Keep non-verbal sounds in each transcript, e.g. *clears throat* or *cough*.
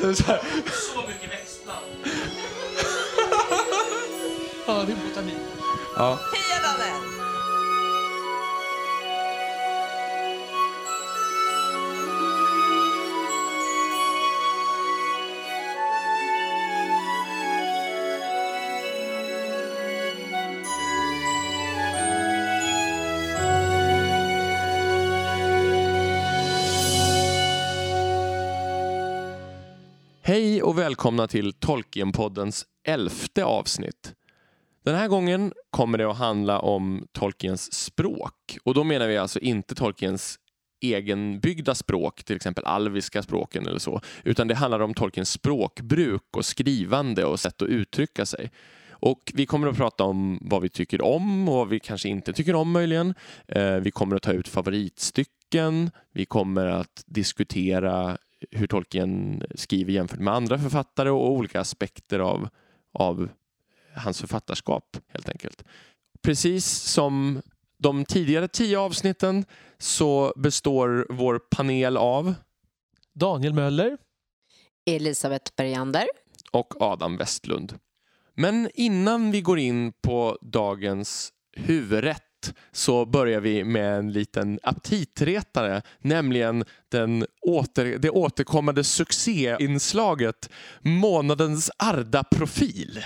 Så här. Så mycket växtnamn. Ja, det är botanik. Ja. Hej och välkomna till Tolkienpoddens elfte avsnitt. Den här gången kommer det att handla om Tolkiens språk. Och då menar vi alltså inte Tolkiens egenbyggda språk, till exempel alviska språken eller så, utan det handlar om Tolkiens språkbruk och skrivande och sätt att uttrycka sig. Och vi kommer att prata om vad vi tycker om och vad vi kanske inte tycker om möjligen. Eh, vi kommer att ta ut favoritstycken. Vi kommer att diskutera hur Tolkien skriver jämfört med andra författare och olika aspekter av, av hans författarskap helt enkelt. Precis som de tidigare tio avsnitten så består vår panel av Daniel Möller. Elisabeth Bergander. och Adam Westlund. Men innan vi går in på dagens huvudrätt så börjar vi med en liten aptitretare, nämligen den åter, det återkommande succéinslaget Månadens Arda-profil.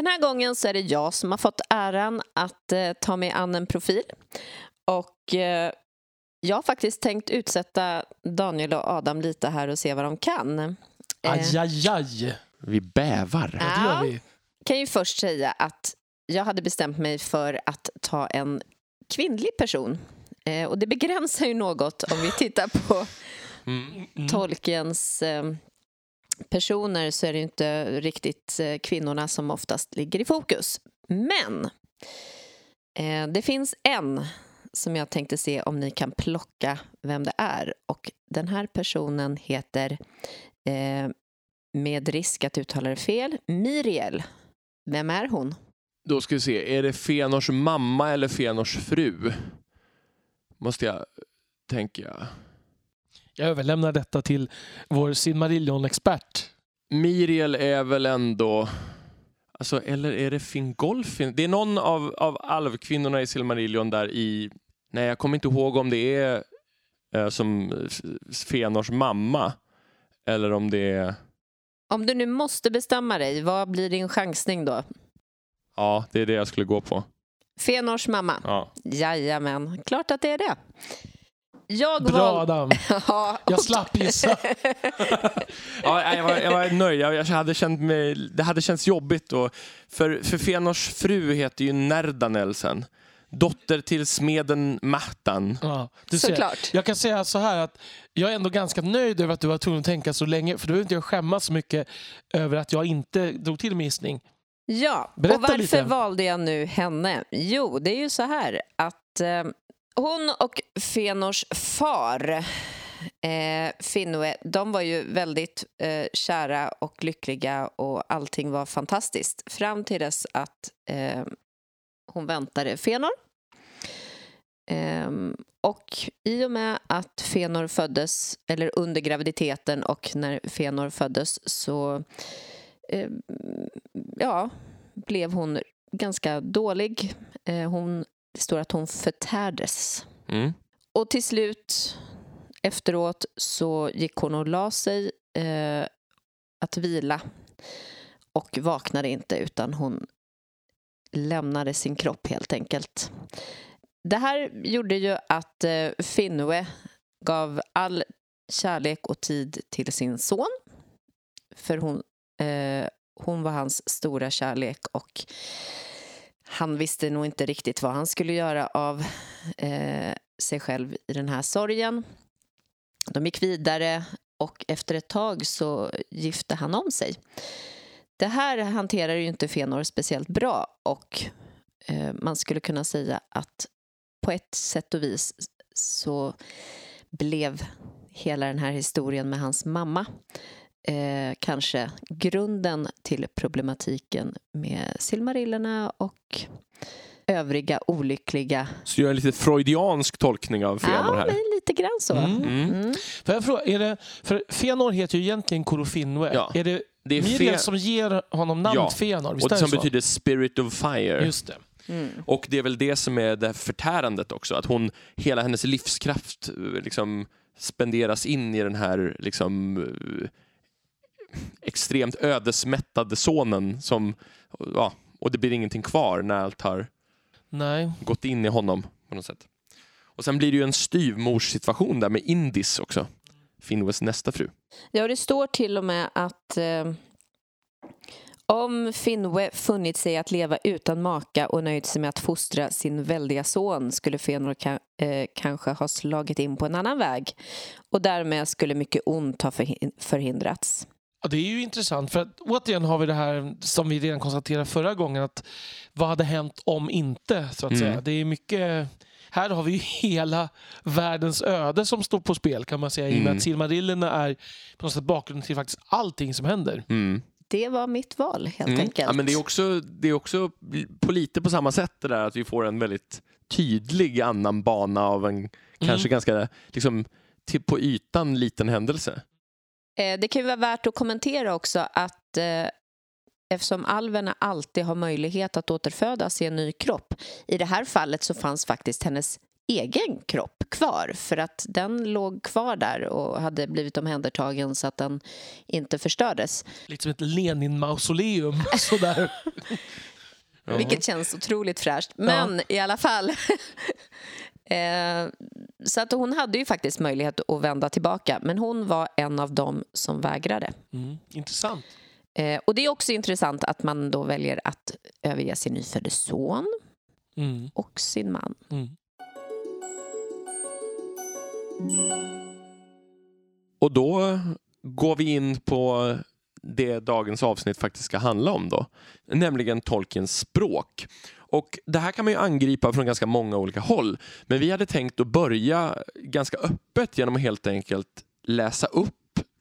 Den här gången så är det jag som har fått äran att eh, ta mig an en profil. Och eh, jag har faktiskt tänkt utsätta Daniel och Adam lite här och se vad de kan. Eh, Aj, aj, aj. Vi bävar. Ja, det gör vi. kan ju först säga att jag hade bestämt mig för att ta en kvinnlig person. Eh, och det begränsar ju något om vi tittar på *laughs* Mm. Mm. Tolkiens eh, personer så är det inte riktigt eh, kvinnorna som oftast ligger i fokus. Men eh, det finns en som jag tänkte se om ni kan plocka vem det är. Och den här personen heter, eh, med risk att uttala det fel, Miriel. Vem är hon? Då ska vi se, är det Fenors mamma eller Fenors fru? Måste jag tänka. Jag överlämnar detta till vår Silmarillion-expert. Miriel är väl ändå... Alltså, eller är det Fingolfin? Det är någon av, av alvkvinnorna i Silmarillion där i... Nej, jag kommer inte ihåg om det är eh, som S- Fenors mamma eller om det är... Om du nu måste bestämma dig, vad blir din chansning då? Ja, det är det jag skulle gå på. Fenors mamma? Ja. Jajamän, klart att det är det. Jag Bra val- Adam. *laughs* Ja, Jag slapp gissa. *laughs* Ja, jag, var, jag var nöjd. Jag, jag hade känt mig, det hade känts jobbigt. Och, för, för Fenors fru heter ju Nerdanel sen. Dotter till smeden Mahtan. Ja, du ser. Såklart. Jag kan säga så här att jag är ändå ganska nöjd över att du var tvungen att tänka så länge för då behöver inte jag skämmas så mycket över att jag inte drog till med gissning. Ja, Berätta och varför lite. valde jag nu henne? Jo, det är ju så här att eh, hon och Fenors far eh, Finnoe, de var ju väldigt eh, kära och lyckliga och allting var fantastiskt fram till dess att eh, hon väntade Fenor. Ehm, och i och med att Fenor föddes, eller under graviditeten och när Fenor föddes så eh, ja, blev hon ganska dålig. Eh, hon, det står att hon förtärdes. Mm. Och till slut efteråt så gick hon och la sig eh, att vila och vaknade inte utan hon lämnade sin kropp helt enkelt. Det här gjorde ju att eh, Finnoe gav all kärlek och tid till sin son. För hon, eh, hon var hans stora kärlek och han visste nog inte riktigt vad han skulle göra av eh, sig själv i den här sorgen. De gick vidare och efter ett tag så gifte han om sig. Det här hanterar ju inte Fenor speciellt bra och eh, man skulle kunna säga att på ett sätt och vis så blev hela den här historien med hans mamma eh, kanske grunden till problematiken med Silmarillerna och övriga olyckliga... Så gör en lite freudiansk tolkning av Fëanor Ja, här. men lite grann så. Mm. Mm. Mm. Får jag fråga, är det, för Fëanor heter ju egentligen Korofinwe. Ja. Är det Det är Miriel Fe- som ger honom namnet Ja. Fëanor? Visst och det som så? betyder spirit of fire. Just det. Mm. Och det är väl det som är det förtärandet också, att hon, hela hennes livskraft eh, liksom spenderas in i den här liksom eh, extremt ödesmättade sonen som, ja, och det blir ingenting kvar när allt har Nej. gått in i honom på något sätt. Och sen blir det ju en styvmorssituation där med Indis också, Finwes nästa fru. Ja, det står till och med att eh, om Finwe funnit sig att leva utan maka och nöjt sig med att fostra sin väldiga son skulle Fëanor ka- eh, kanske ha slagit in på en annan väg och därmed skulle mycket ont ha förhin- förhindrats. Ja, det är ju intressant för att återigen har vi det här som vi redan konstaterade förra gången att vad hade hänt om inte så att Mm. säga. Det är mycket här har vi ju hela världens öde som står på spel kan man säga i och med Mm. att Silmarillerna är på något sätt bakgrunden till faktiskt allting som händer. Mm. Det var mitt val, helt Mm. enkelt. Ja, men det är också, det är också på lite på samma sätt det där att vi får en väldigt tydlig annan bana av en kanske ganska liksom, till, på ytan liten händelse. Eh, Det kan ju vara värt att kommentera också att eh, eftersom alverna alltid har möjlighet att återfödas i en ny kropp i det här fallet så fanns faktiskt hennes egen kropp kvar för att den låg kvar där och hade blivit omhändertagen så att den inte förstördes. Lite som ett Lenin-mausoleum. *laughs* Sådär. Ja. Vilket känns otroligt fräscht. Men i alla fall. *laughs* eh, så att hon hade ju faktiskt möjlighet att vända tillbaka men hon var en av dem som vägrade. Mm. Intressant. Eh, och det är också intressant att man då väljer att överge sin nyfödde son Mm. och sin man. Mm. Och då går vi in på det dagens avsnitt faktiskt ska handla om då, nämligen Tolkiens språk. Och Det här kan man ju angripa från ganska många olika håll, men vi hade tänkt att börja ganska öppet genom att helt enkelt läsa upp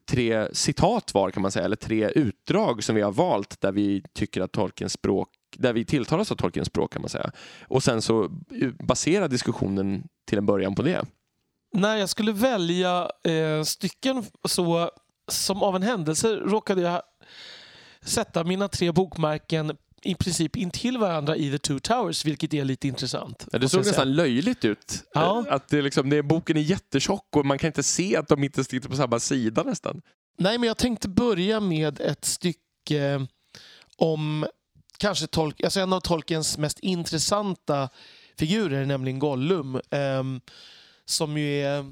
tre citat var kan man säga, eller tre utdrag som vi har valt där vi tycker att Tolkiens språk där vi tilltalas av Tolkiens språk kan man säga. Och sen så eh, basera diskussionen till en början på det. När jag skulle välja eh, stycken så som av en händelse råkade jag sätta mina tre bokmärken i princip intill varandra i The Two Towers, vilket är lite intressant. Ja, det såg jag säga. nästan löjligt ut. Ja. Att det liksom, det, boken är jättetjock och man kan inte se att de inte sitter på samma sida nästan. Nej, men jag tänkte börja med ett stycke om kanske Tolk, alltså en av Tolkiens mest intressanta figurer, nämligen Gollum. ehm, som ju är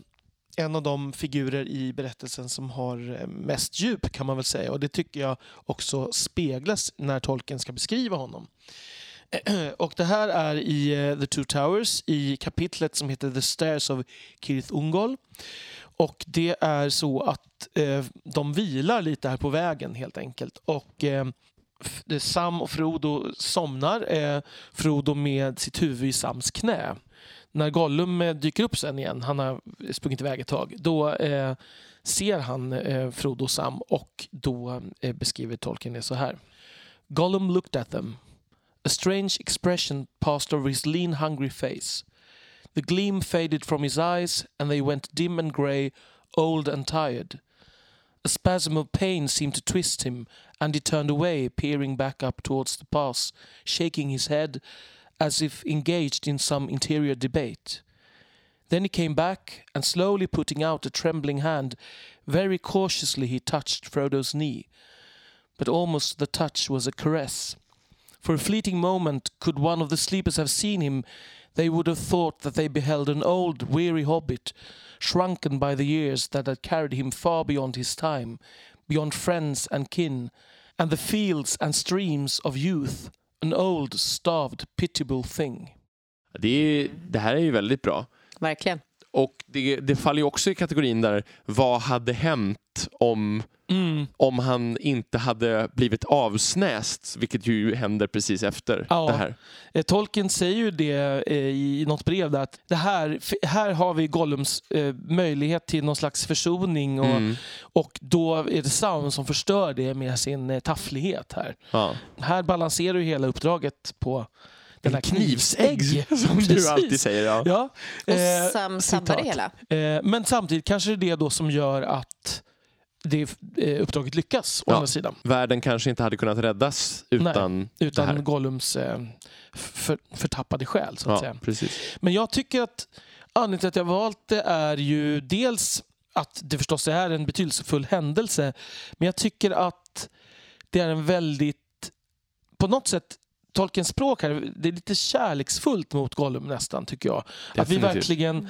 en av de figurer i berättelsen som har eh, mest djup kan man väl säga. Och det tycker jag också speglas när tolken ska beskriva honom. *clears throat* Och det här är i eh, The Two Towers i kapitlet som heter The Stairs of Kirith Ungol. Och det är så att eh, de vilar lite här på vägen helt enkelt. Och eh, Sam och Frodo somnar. Eh, Frodo med sitt huvud i Sams knä. När Gollum eh, dyker upp sen igen, han har sprungit iväg ett tag, då eh, ser han eh, Frodo och Sam och då eh, beskriver Tolkien det så här. Gollum looked at them. A strange expression passed over his lean hungry face. The gleam faded from his eyes and they went dim and grey, old and tired. A spasm of pain seemed to twist him and he turned away, peering back up towards the pass, shaking his head as if engaged in some interior debate. Then he came back and slowly putting out a trembling hand, very cautiously he touched Frodo's knee. But almost the touch was a caress. For a fleeting moment, could one of the sleepers have seen him, they would have thought that they beheld an old, weary hobbit, shrunken by the years that had carried him far beyond his time, beyond friends and kin, and the fields and streams of youth, an old, starved, pitiable thing. Det, är, det här är ju väldigt bra. Verkligen. och det, det faller ju också i kategorin där, vad hade hänt om, Mm. om han inte hade blivit avsnäst, vilket ju händer precis efter Ja. det här. Eh, Tolkien säger ju det eh, i något brev där att det här, här har vi Gollums eh, möjlighet till någon slags försoning och, Mm. och då är det Sauron som förstör det med sin eh, tafflighet här. Ja. Här balanserar ju hela uppdraget på den här En knivsägg, *laughs* som du Precis. alltid säger. Ja. Ja. Och eh, Sam sabbar det hela. Eh, men samtidigt kanske det är det då som gör att det eh, uppdraget lyckas, å Ja. andra sidan. Världen kanske inte hade kunnat räddas utan, det Utan här. Gollums eh, för, förtappade själ, så att Ja, säga. precis. Men jag tycker att anledningen till att jag valt det är ju dels att det förstås är en betydelsefull händelse, men jag tycker att det är en väldigt, på något sätt, Tolkiens språk här, det är lite kärleksfullt mot Gollum nästan, tycker jag. Att vi Definitivt. verkligen,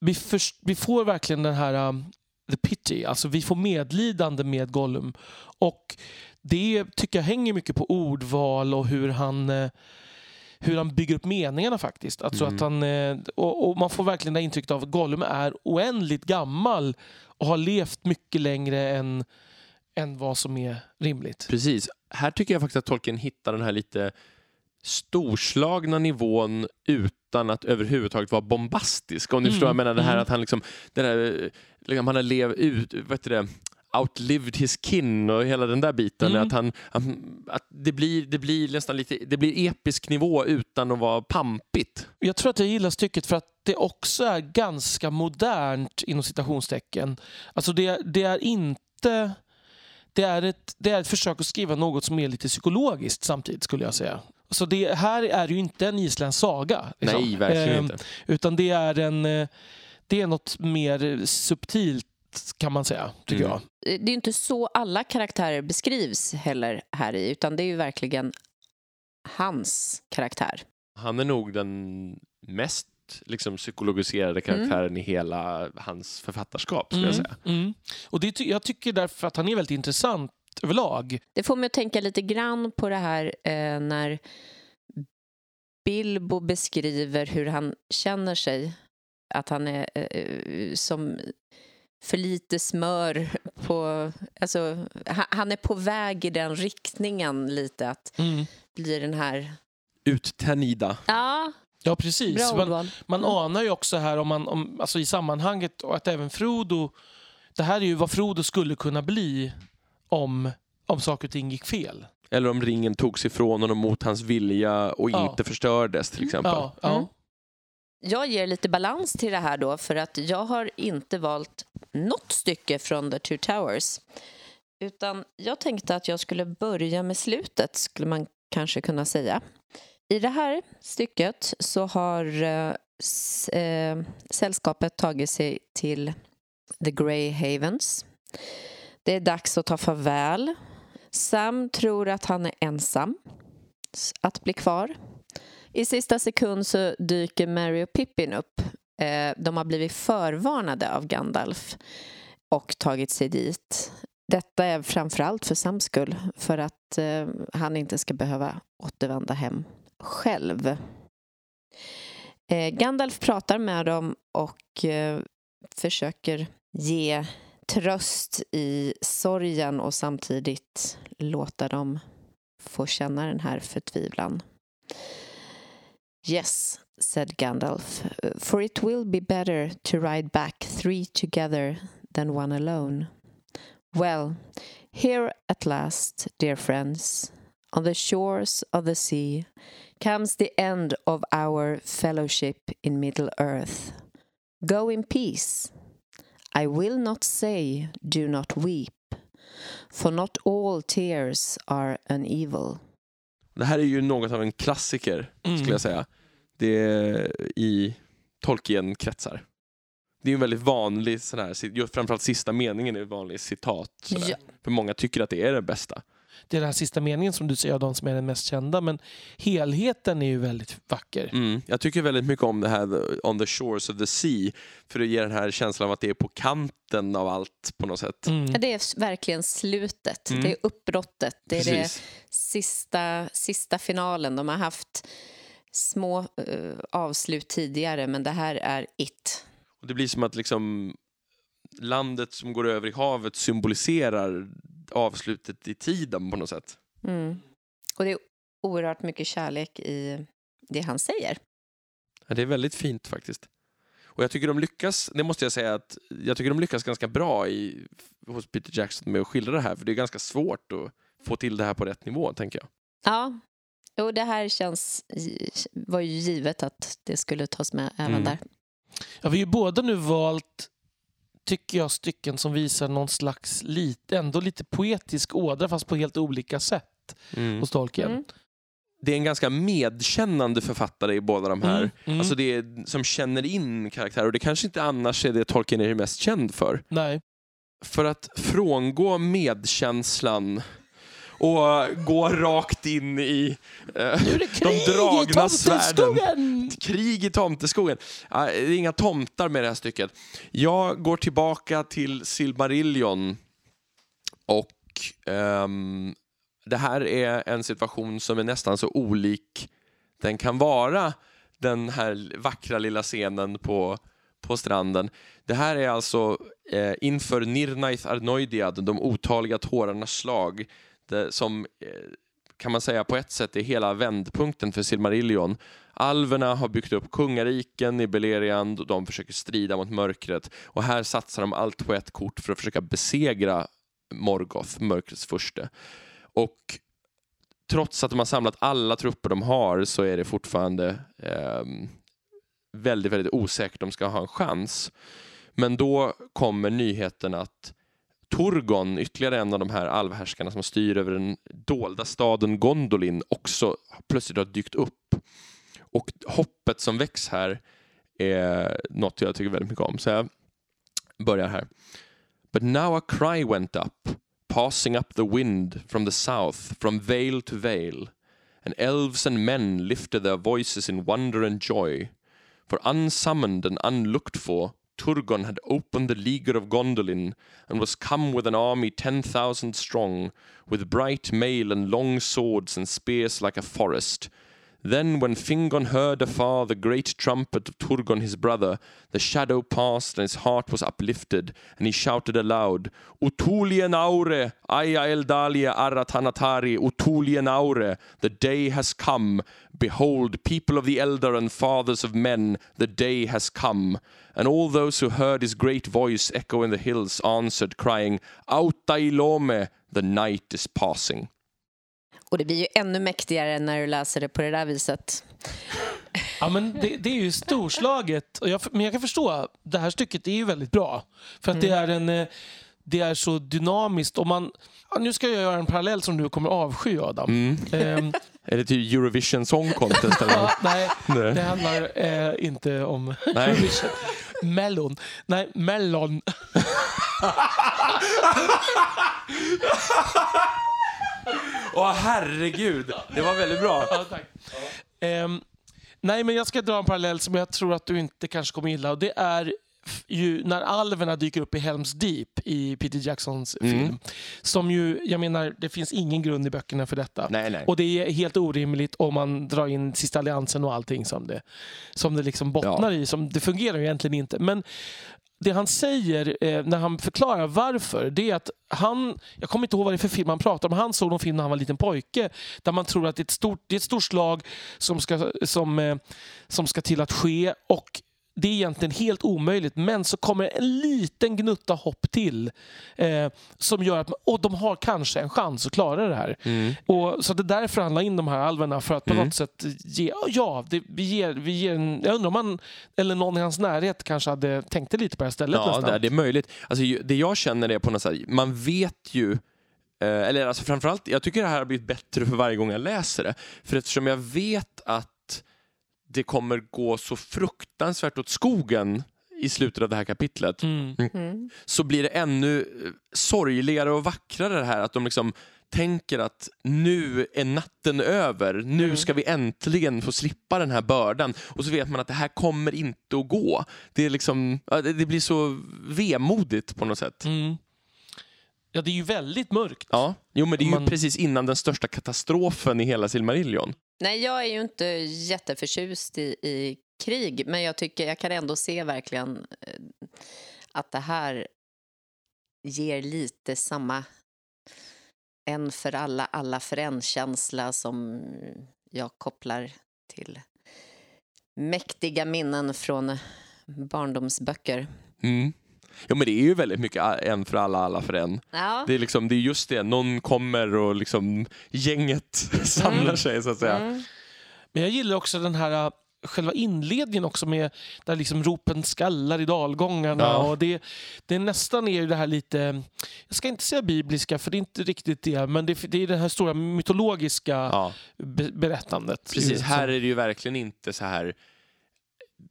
vi, först, vi får verkligen den här um, the pity, alltså vi får medlidande med Gollum. Och det tycker jag hänger mycket på ordval och hur han eh, hur han bygger upp meningarna faktiskt. Alltså Mm. att han, eh, och, och man får verkligen det intrycket av att Gollum är oändligt gammal och har levt mycket längre än, än vad som är rimligt. Precis. Här tycker jag faktiskt att Tolkien hittar den här lite storslagna nivån utan att överhuvudtaget vara bombastisk. Om ni Mm, förstår vad jag menar. Det här mm. att han liksom, det där, liksom han har levt ut, vad heter det, outlived his kin och hela den där biten. Mm. Att han, att det, blir, det blir nästan lite, det blir episk nivå utan att vara pampigt. Jag tror att jag gillar stycket för att det också är ganska modernt inom citationstecken. Alltså det, det är inte... Det är, ett, det är ett försök att skriva något som är lite psykologiskt samtidigt skulle jag säga. Så det här är ju inte en isländsk saga. liksom. Nej, verkligen Ehm, inte. Utan det är, en, eh, det är något mer subtilt kan man säga, tycker Mm. jag. Det är inte så alla karaktärer beskrivs heller här i, utan det är ju verkligen hans karaktär. Han är nog den mest liksom, psykologiserade karaktären i hela hans författarskap, skulle jag säga. mm. Och det, jag tycker därför att han är väldigt intressant överlag. Det får mig att tänka lite grann på det här eh, när Bilbo beskriver hur han känner sig. Att han är eh, som för lite smör på... Alltså, han, han är på väg i den riktningen lite, att Mm. bli den här... Uttänida. Ja, Ja, precis. Man, man Mm. anar ju också här om man, om, alltså i sammanhanget och att även Frodo... Det här är ju vad Frodo skulle kunna bli om, om saker och ting gick fel. Eller om ringen togs ifrån honom mot hans vilja och Ja. inte förstördes till exempel. Ja, ja. Mm. Jag ger lite balans till det här då, för att jag har inte valt något stycke från The Two Towers. Utan jag tänkte att jag skulle börja med slutet, skulle man kanske kunna säga. I det här stycket så har eh, eh, sällskapet tagit sig till The Grey Havens. Det är dags att ta farväl. Sam tror att han är ensam att bli kvar. I sista sekund så dyker Mary och Pippin upp. Eh, de har blivit förvarnade av Gandalf och tagit sig dit. Detta är framförallt för Sams skull, för att eh, han inte ska behöva återvända hem själv. Eh, Gandalf pratar med dem och försöker ge tröst i sorgen och samtidigt låta dem få känna den här förtvivlan. Yes, said Gandalf, for it will be better to ride back three together than one alone. Well, here at last, dear friends, on the shores of the sea, comes the end of our fellowship in Middle Earth. Go in peace. I will not say, do not weep, for not all tears are an evil. Det här är ju något av en klassiker, Mm. skulle jag säga. Det är i Tolkien-kretsar. Det är ju en väldigt vanlig, sån här, just framförallt sista meningen är en vanlig citat. Ja. För många tycker att det är det bästa. Det är den här sista meningen som du säger, de som är den mest kända. Men helheten är ju väldigt vacker. Mm. Jag tycker väldigt mycket om det här on the shores of the sea. För det ger den här känslan av att det är på kanten av allt på något sätt. Mm. Ja, Det är verkligen slutet, Mm. det är uppbrottet, det är det Precis. sista, sista finalen. De har haft små eh, avslut tidigare, men det här är it. Och det blir som att liksom landet som går över i havet symboliserar avslutet i tiden på något sätt. Mm. Och det är oerhört mycket kärlek i det han säger. Ja, det är väldigt fint faktiskt. Och jag tycker de lyckas, det måste jag säga att jag tycker de lyckas ganska bra i, hos Peter Jackson med att skildra det här, för det är ganska svårt att få till det här på rätt nivå, tänker jag. Ja, och det här känns, var ju givet att det skulle tas med även Mm. där. Ja, vi har ju båda nu valt, tycker jag, stycken som visar någon slags lite, ändå lite poetisk ådra fast på helt olika sätt hos Tolkien. Mm. Det är en ganska medkännande författare i båda de här. Mm, mm. Alltså det är, som känner in karaktärer och det kanske inte annars är det Tolkien är mest känd för. Nej. För att frångå medkänslan och gå rakt in i eh, de dragna i svärden. Krig i tomteskogen. Ja, Det är inga tomtar med det här stycket. Jag går tillbaka till Silmarillion och ehm, det här är en situation som är nästan så olik den kan vara den här vackra lilla scenen på, på stranden. Det här är alltså eh, inför Nirnaith Arnoidiad, de otaliga tårarnas slag, det, som eh, kan man säga på ett sätt är hela vändpunkten för Silmarillion. Alverna har byggt upp kungariken i Beleriand och de försöker strida mot mörkret. Och här satsar de allt på ett kort för att försöka besegra Morgoth, mörkrets furste. Och trots att de har samlat alla trupper de har så är det fortfarande eh, väldigt, väldigt osäkert om de ska ha en chans. Men då kommer nyheten att Turgon, ytterligare en av de här alvhärskarna som styr över den dolda staden Gondolin, också plötsligt har dykt upp. Och hoppet som väcks här är något jag tycker väldigt mycket om. Så jag börjar här. But now a cry went up, passing up the wind from the south, from vale to vale. And elves and men lifted their voices in wonder and joy. For unsummoned and unlooked for, Turgon had opened the leaguer of Gondolin and was come with an army ten thousand strong, with bright mail and long swords and spears like a forest. Then, when Fingon heard afar the great trumpet of Turgon his brother, the shadow passed and his heart was uplifted, and he shouted aloud, Utulien aure, aya eldalia aratanatari, Utulien aure, the day has come. Behold, people of the elder and fathers of men, the day has come. And all those who heard his great voice echo in the hills answered, crying, Auta ilome, the night is passing. Och det blir ju ännu mäktigare när du läser det på det där viset. Ja, men det, det är ju storslaget. Och jag, men jag kan förstå, det här stycket är ju väldigt bra. För att det är en... eh, Det är så dynamiskt. Och man, ja, nu ska jag göra en parallell som du kommer avsky, Adam. Mm. Ehm, *laughs* Är det typ Eurovision Song Contest eller nej, Nej. det handlar eh, inte om Nej. Eurovision. Mellon. Nej, Mellon. *laughs* *laughs* *laughs* Åh herregud, det var väldigt bra. Ja, tack. Ehm, nej, men jag ska dra en parallell som jag tror att du inte kanske kommer gilla. Och det är ju när alverna dyker upp i Helms Deep i Peter Jacksons Mm. film. Som ju, jag menar, det finns ingen grund i böckerna för detta. Nej, nej. Och det är helt orimligt om man drar in Sista Alliansen och allting som det, som det liksom bottnar i. Som, det fungerar ju egentligen inte. Men det han säger eh, när han förklarar varför, det är att han, jag kommer inte ihåg vad det är för film han pratar om, han såg någon film när han var liten pojke där man tror att det är ett stort, det är ett stort slag som ska, som, eh, som ska till att ske och det är egentligen helt omöjligt, men så kommer en liten gnutta hopp till eh, som gör att och de har kanske en chans att klara det här. Mm. Och, så det är därför han la in de här alverna, för att på något sätt ge... Ja, det, vi ger, vi ger en, jag undrar om man, eller någon i hans närhet kanske hade tänkt lite på det här stället Ja, nästan. det, det är möjligt. Alltså, det jag känner är på något sätt, man vet ju eh, eller alltså framförallt, jag tycker det här har blivit bättre för varje gång jag läser det. För eftersom jag vet att det kommer gå så fruktansvärt åt skogen i slutet av det här kapitlet Mm. Mm. så blir det ännu eh, sorgligare och vackrare det här att de liksom tänker att nu är natten över, nu Mm. ska vi äntligen få slippa den här bördan. Och så vet man att det här kommer inte att gå. Det, är liksom, det blir så vemodigt på något sätt. Mm. Ja, det är ju väldigt mörkt. Ja, jo men det är ju Man- precis innan den största katastrofen i hela Silmarillion. Nej, jag är ju inte jätteförtjust i, i krig. Men jag tycker jag kan ändå se verkligen eh, att det här ger lite samma en för alla, alla för en-känsla som jag kopplar till mäktiga minnen från barndomsböcker. Mm. Ja men det är ju väldigt mycket en för alla, alla för en. Ja. Det är, liksom, det är just det, någon kommer och liksom gänget *laughs* samlar sig så att säga. Mm. Men jag gillar också den här äh, själva inledningen också med där liksom ropen skallar i dalgångarna. Ja. Och det, det nästan är ju det här lite, jag ska inte säga bibliska för det är inte riktigt det, men det, det är det här stora mytologiska Ja, be, berättandet. precis. Här är det ju verkligen inte så här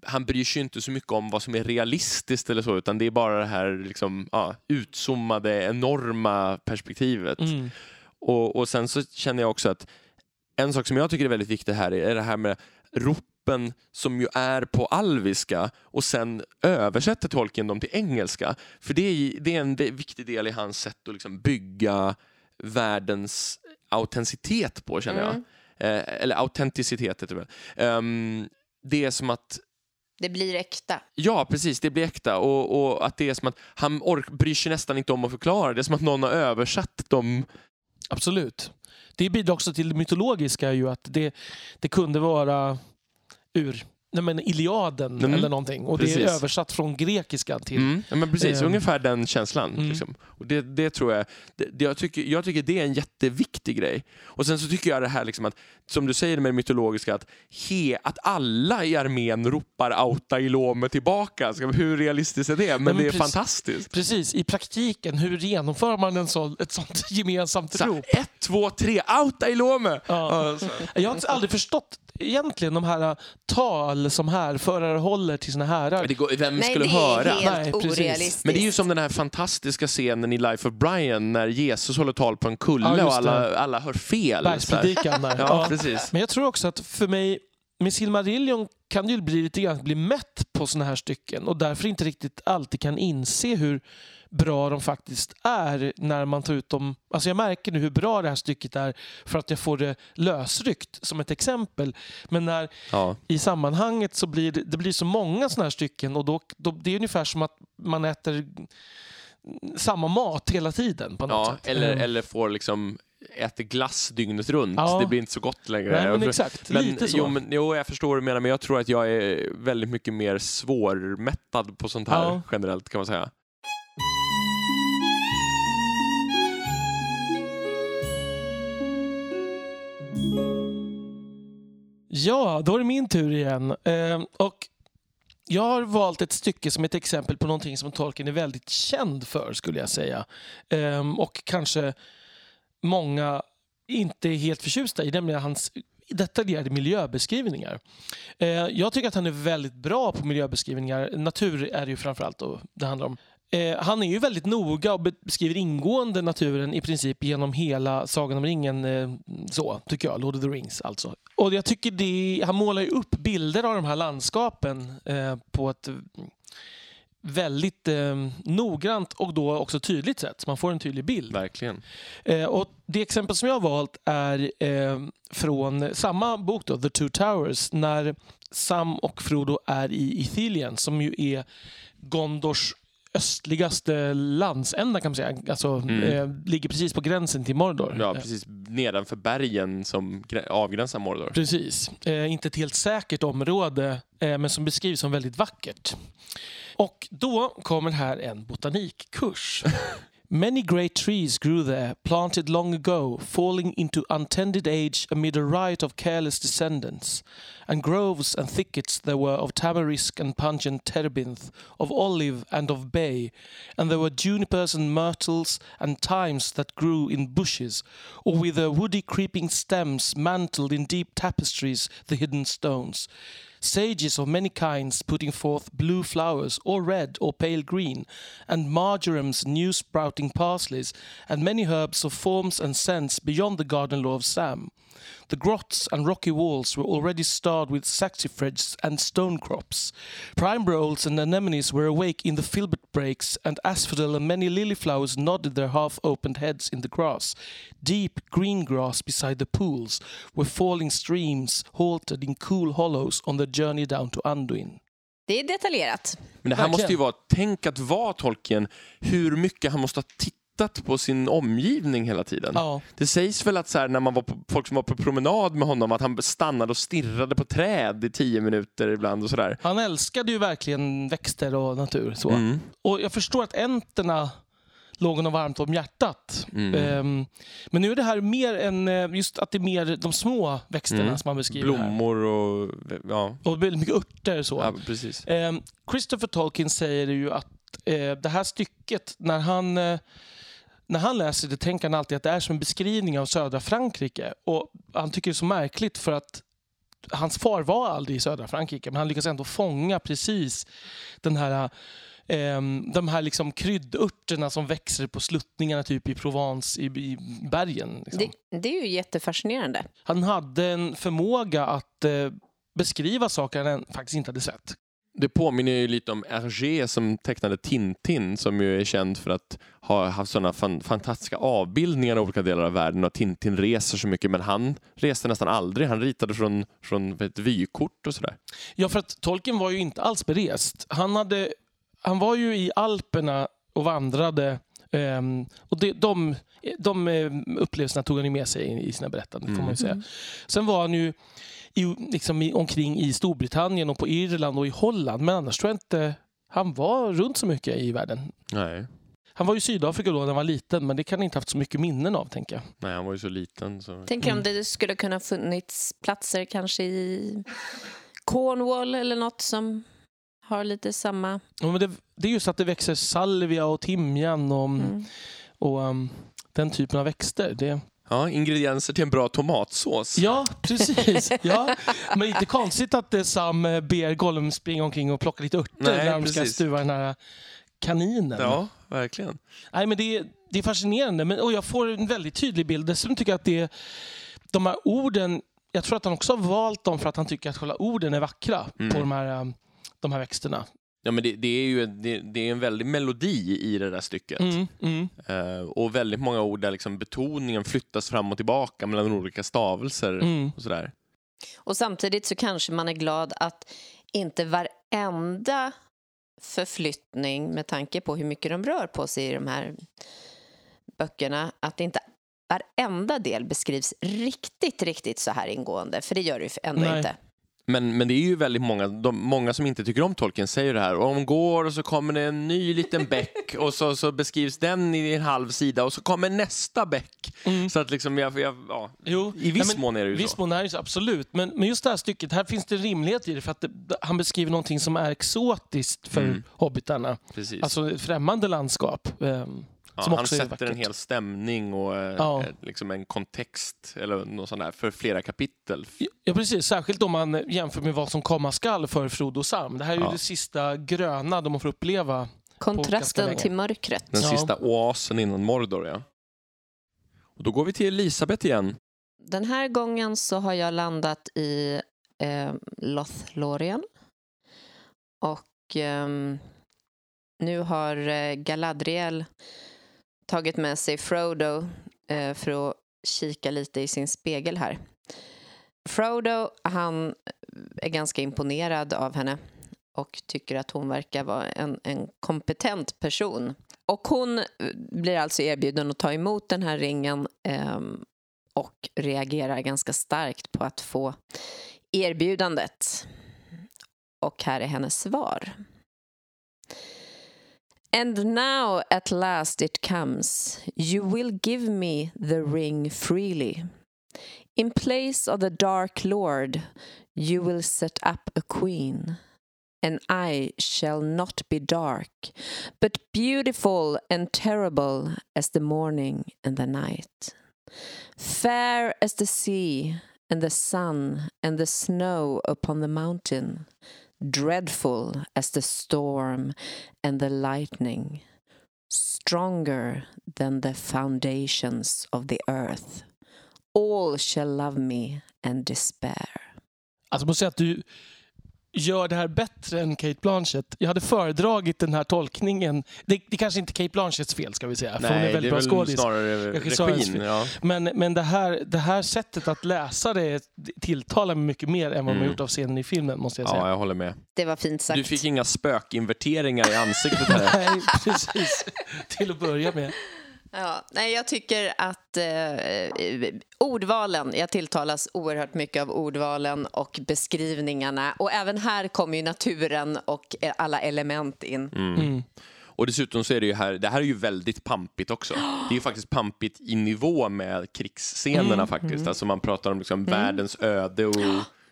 han bryr sig inte så mycket om vad som är realistiskt eller så, utan det är bara det här liksom, ja, utzoomade, enorma perspektivet. Mm. Och, och sen så känner jag också att en sak som jag tycker är väldigt viktig här är det här med ropen som ju är på alviska och sen översätter tolken dem till engelska. För det är, det är en viktig del i hans sätt att liksom bygga världens autenticitet på, känner jag. Mm. Eh, eller autenticitet heter det väl. Ehm, det är som att Det blir äkta. Ja, precis. Det blir äkta. Och, och att det är som att han ork, bryr sig nästan inte om att förklara. Det är som att någon har översatt dem. Absolut. Det bidrar också till det mytologiska ju att det, det kunde vara ur nej men Iliaden Mm. eller någonting. Och det Precis. är översatt från grekiska till... Mm. Ja, men precis, Ehm. ungefär den känslan. Mm. Liksom. Och det, det tror jag, det, det, jag, tycker, jag tycker det är en jätteviktig grej. Och sen så tycker jag det här liksom att, som du säger med det mytologiska, att, he, att alla i armén ropar auta Ilome tillbaka. Ska- Hur realistiskt är det? Men, men det är precis. fantastiskt. Precis, i praktiken, hur genomför man en sån, ett sånt *laughs* gemensamt Så, rop? ett, två, tre, auta Ilome! Ja. Ja, så. Jag har aldrig förstått egentligen de här äh, tal som härförare håller till sina härar. Det går, vem Nej, skulle det höra? är helt Nej, precis. orealistiskt. Men det är ju som den här fantastiska scenen i Life of Brian när Jesus håller tal på en kulle Ja, och alla, det. alla hör fel. Bergspredikan där. *laughs* Ja, Ja. precis. Men jag tror också att för mig, med Silmarillion kan det ju bli lite grann bli mätt på såna här stycken och därför inte riktigt alltid kan inse hur bra de faktiskt är när man tar ut dem. Alltså jag märker nu hur bra det här stycket är för att jag får det lösryckt som ett exempel. Men när Ja. i sammanhanget så blir det, det blir så många såna här stycken och då, då, det är ungefär som att man äter samma mat hela tiden på något Ja, sätt. eller, Mm. eller får liksom äter glass dygnet runt. Ja. Det blir inte så gott längre. Nej, men exakt. Men, Lite så. Jo, men, jo, jag förstår vad du menar, men jag tror att jag är väldigt mycket mer svårmättad på sånt här Ja. generellt kan man säga. Ja, då är det min tur igen. Eh, och jag har valt ett stycke som ett exempel på någonting som Tolkien är väldigt känd för, skulle jag säga. Eh, och kanske många inte är helt förtjusta i, nämligen hans detaljerade miljöbeskrivningar. Eh, jag tycker att han är väldigt bra på miljöbeskrivningar. Natur är det ju framförallt då det handlar om. Eh, han är ju väldigt noga och beskriver ingående naturen i princip genom hela Sagan om ringen. Eh, så, tycker jag. Lord of the Rings alltså. Och jag tycker det, han målar ju upp bilder av de här landskapen eh, på ett mm, väldigt noggrant och då också tydligt sätt. Så man får en tydlig bild. Verkligen. Och det exempel som jag har valt är från samma bok, då, The Two Towers, när Sam och Frodo är i Ithilien, som ju är Gondors östligaste landsända kan man säga. Alltså, Mm. eh, ligger precis på gränsen till Mordor. Ja, Eh, precis nedanför bergen som grä- avgränsar Mordor. Precis. Eh, inte ett helt säkert område, eh, men som beskrivs som väldigt vackert. Och då kommer här en botanikkurs. *laughs* Many great trees grew there, planted long ago, falling into untended age amid a riot of careless descendants. And groves and thickets there were of tamarisk and pungent terebinth, of olive and of bay, and there were junipers and myrtles and thymes that grew in bushes, or with their woody creeping stems mantled in deep tapestries the hidden stones. Sages of many kinds putting forth blue flowers, or red or pale green, and marjorams, new sprouting parsleys, and many herbs of forms and scents beyond the garden law of Sam. The grots and rocky walls were already starred with saxifrages and stone crops. Primroses and anemones were awake in the filbert breaks, and asphodel and many lily flowers nodded their half opened heads in the grass. Deep green grass beside the pools, where falling streams halted in cool hollows on their journey down to Anduin. Det är detaljerat. Men det här Verkligen. måste ju vara, tänk att vara Tolkien, hur mycket han måste ha tittat på sin omgivning hela tiden. Ja. Det sägs väl att så här, när man var på, folk som var på promenad med honom, att han stannade och stirrade på träd i tio minuter ibland och sådär. Han älskade ju verkligen växter och natur. Så. Mm. Och jag förstår att änterna låg honom varmt om hjärtat. Mm. Ehm, men nu är det här mer än eh, just att det är mer de små växterna Mm. som man beskriver här. Blommor och... Ja, Och väldigt mycket örter. Så. ja precis. Ehm, Christopher Tolkien säger ju att eh, det här stycket, när han, eh, när han läser det tänker han alltid att det är som en beskrivning av södra Frankrike. Och han tycker det är så märkligt för att hans far var aldrig i södra Frankrike men han lyckas ändå fånga precis den här ehm, de här liksom kryddörterna som växer på sluttningarna typ i Provence, i, i bergen. Liksom. Det, det är ju jättefascinerande. Han hade en förmåga att eh, beskriva saker han faktiskt inte hade sett. Det påminner ju lite om Hergé som tecknade Tintin som ju är känd för att ha haft sådana fan, fantastiska avbildningar i olika delar av världen och Tintin reser så mycket men han reste nästan aldrig. Han ritade från, från ett vykort och sådär. Ja, för att Tolkien var ju inte alls berest. Han, hade, han var ju i Alperna och vandrade. ehm, och det, de, de eh, upplevelserna tog han ju med sig i sina berättanden. Får man ju säga. Sen var han ju i, liksom i, omkring i Storbritannien och på Irland och i Holland. Men annars tror jag inte han var runt så mycket i världen. Nej. Han var i Sydafrika då när han var liten, men det kan han inte haft så mycket minnen av, tänker jag. Nej, han var ju så liten. Så... Tänker om det skulle kunna funnits platser kanske i Cornwall eller något som har lite samma... Ja, men det, det är just att det växer salvia och timjan och, Mm. och um, den typen av växter. Det, Ja, ingredienser till en bra tomatsås. Ja, precis. Ja. Men inte konstigt att eh, Sam eh, ber Gollum springa omkring och plocka lite örter Nej, när de ska stuva den här kaninen. Ja, verkligen. Nej, men det, är, det är fascinerande men, och jag får en väldigt tydlig bild. Dessutom tycker jag att det, de här orden, jag tror att han också har valt dem för att han tycker att själva orden är vackra Mm. på de här, um, de här växterna. Ja, men det, det är ju det, det är en väldig melodi i det där stycket. Mm, mm. Eh, och väldigt många ord där liksom betoningen flyttas fram och tillbaka mellan olika stavelser Mm. och sådär. Och samtidigt så kanske man är glad att inte varenda förflyttning med tanke på hur mycket de rör på sig i de här böckerna, att inte varenda del beskrivs riktigt, riktigt så här ingående. För det gör det ju ändå Nej. inte. Men, men det är ju väldigt många, de, många som inte tycker om Tolkien säger det här. Och de går och så kommer det en ny liten bäck *laughs* och så, så beskrivs den i en halv sida och så kommer nästa bäck. Mm. Så att liksom, jag, jag, ja, Jo, i viss ja, mån är det ju viss så. mån är det så, absolut. Men, men just det här stycket, här finns det rimlighet i det för att det, han beskriver någonting som är exotiskt för Mm. hobbitarna. Precis. Alltså främmande landskap. ehm, ja, som han sätter en hel stämning och eh, Ja. eh, liksom en kontext eller något sånt där för flera kapitel. Ja, precis. Särskilt om man jämför med vad som komma skall för Frodo och Sam. Det här är ju Ja. det sista gröna de får uppleva. Kontrasten till mörkret. Den Ja. sista oasen innan Mordor, ja. Och då går vi till Elisabeth igen. Den här gången så har jag landat i eh, Lothlorien. Och ehm, nu har eh, Galadriel tagit med sig Frodo eh, för att kika lite i sin spegel här. Frodo, han är ganska imponerad av henne och tycker att hon verkar vara en, en kompetent person. Och hon eh, blir alltså erbjuden att ta emot den här ringen eh, och reagerar ganska starkt på att få erbjudandet. Och här är hennes svar. And now at last it comes. You will give me the ring freely. In place of the dark lord, you will set up a queen. And I shall not be dark, but beautiful and terrible as the morning and the night. Fair as the sea and the sun and the snow upon the mountain, dreadful as the storm and the lightning, stronger than the foundations of the earth. All shall love me and despair. Alltså, jag måste säga att du, gör det här bättre än Kate Blanchett. Jag hade föredragit den här tolkningen. Det, det kanske inte är Kate Blanchetts fel ska vi säga, för hon är väldigt det är bra väl skådis. snarare regin. Ja. Men, men det, här, det här sättet att läsa det tilltalar mig mycket mer än vad man Mm. gjort av scenen i filmen, måste jag säga. ja, jag håller med. Det var fint sagt. Du fick inga spökinverteringar i ansiktet här. *laughs* Nej, precis. Till att börja med. Ja, nej, jag tycker att eh, ordvalen, jag tilltalas oerhört mycket av ordvalen och beskrivningarna. Och även här kommer ju naturen och eh, alla element in. Mm. Och dessutom så är det ju här, det här är ju väldigt pampigt också. Det är ju faktiskt pampigt i nivå med krigsscenerna Mm, faktiskt. Alltså man pratar om liksom världens öde och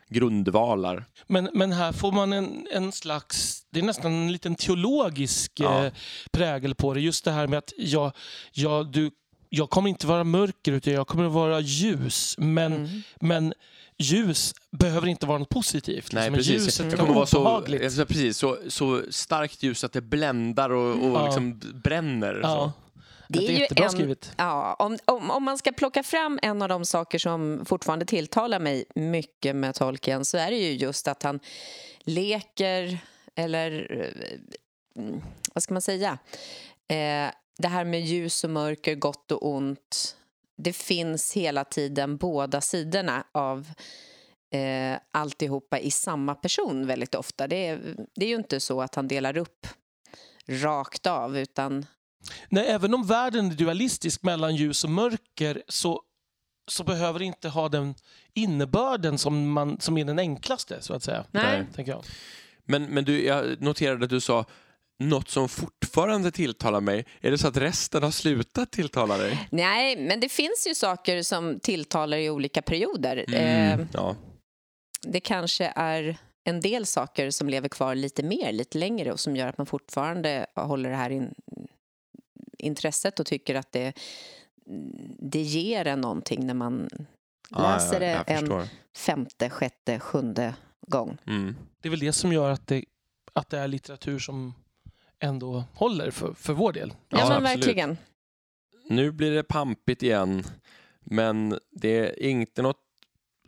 grundvalar. Men, men här får man en, en slags, det är nästan en liten teologisk Ja. eh, prägel på det. Just det här med att jag, jag, du, jag kommer inte vara mörker utan jag kommer att vara ljus. Men, Mm. men ljus behöver inte vara något positivt. Nej, liksom. precis. Ljuset Det kan kommer vara så, obehagligt. precis, så, så starkt ljus att det bländar och, och Ja. liksom bränner. Ja. Det är, ju jättebra en- skrivet. Ja, om, om, om man ska plocka fram en av de saker som fortfarande tilltalar mig mycket med Tolkien så är det ju just att han leker, eller eh, vad ska man säga? Eh, det här med ljus och mörker, gott och ont. Det finns hela tiden båda sidorna av eh, alltihopa i samma person väldigt ofta. Det är, det är ju inte så att han delar upp rakt av utan Nej, även om världen är dualistisk mellan ljus och mörker så, så behöver det inte ha den innebörden som, man, som är den enklaste, så att säga. Nej. Tänker jag. Men, men du, jag noterade att du sa något som fortfarande tilltalar mig. Är det så att resten har slutat tilltala dig? Nej, men det finns ju saker som tilltalar i olika perioder. Mm, Eh, ja. det kanske är en del saker som lever kvar lite mer, lite längre och som gör att man fortfarande håller det här in, intresset och tycker att det, det ger en någonting när man läser det en femte, sjätte, sjunde gång. Mm. Det är väl det som gör att det, att det är litteratur som ändå håller för, för vår del. Ja, Ja, men absolut. verkligen. Nu blir det pampigt igen, men det är inte något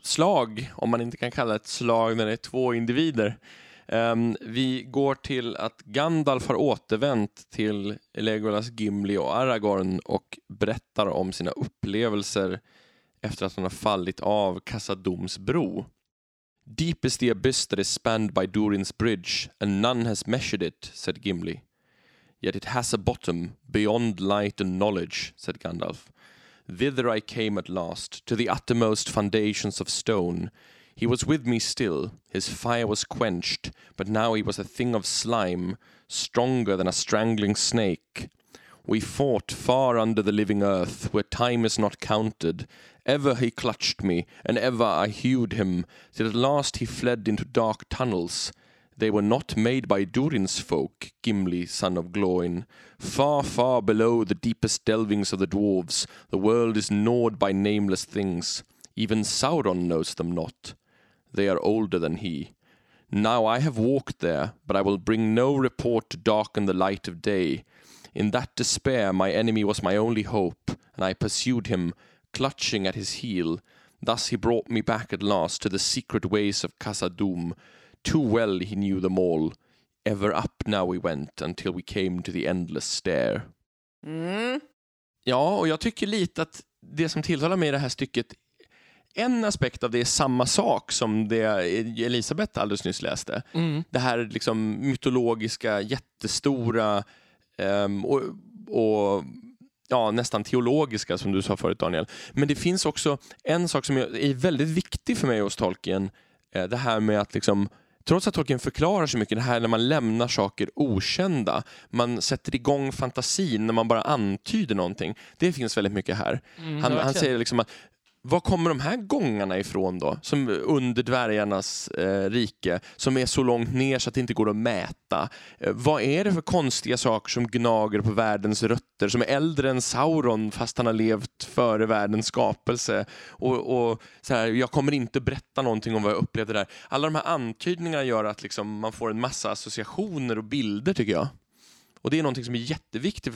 slag, om man inte kan kalla det ett slag när det är två individer. Um, vi går till att Gandalf har återvänt till Legolas, Gimli och Aragorn och berättar om sina upplevelser efter att han har fallit av Kassadoms bro. Deep is the abyss that is spanned by Durin's bridge, and none has measured it, said Gimli. Yet it has a bottom beyond light and knowledge, said Gandalf. Thither I came at last, to the uttermost foundations of stone. He was with me still, his fire was quenched, but now he was a thing of slime, stronger than a strangling snake. We fought far under the living earth, where time is not counted. Ever he clutched me, and ever I hewed him, till at last he fled into dark tunnels. They were not made by Durin's folk, Gimli, son of Gloin. Far, far below the deepest delvings of the dwarves, the world is gnawed by nameless things. Even Sauron knows them not. They are older than he. Now I have walked there, but I will bring no report to darken the light of day. In that despair, my enemy was my only hope, and I pursued him, clutching at his heel. Thus he brought me back at last to the secret ways of Khazad-dûm. Too well he knew them all. Ever up now we went until we came to the endless stair. Mm. Ja, och jag tycker lite att det som tilltalar mig i det här stycket, en aspekt av det är samma sak som det Elisabeth alldeles nyss läste. Mm. Det här liksom mytologiska, jättestora ehm, och, och ja, nästan teologiska som du sa förut Daniel. Men det finns också en sak som är väldigt viktig för mig hos Tolkien. eh, Det här med att liksom Trots att Tolkien förklarar så mycket, det här när man lämnar saker okända, man sätter igång fantasin när man bara antyder någonting. Det finns väldigt mycket här. Mm, Han, han säger liksom att var kommer de här gångarna ifrån då? Som under dvärgarnas eh, rike, som är så långt ner så att det inte går att mäta. Eh, vad är det för konstiga saker som gnager på världens rötter, som är äldre än Sauron fast han har levt före världens skapelse? Och, och så här, jag kommer inte berätta någonting om vad jag upplevde där. Alla de här antydningarna gör att liksom, man får en massa associationer och bilder tycker jag. Och det är någonting som är jätteviktigt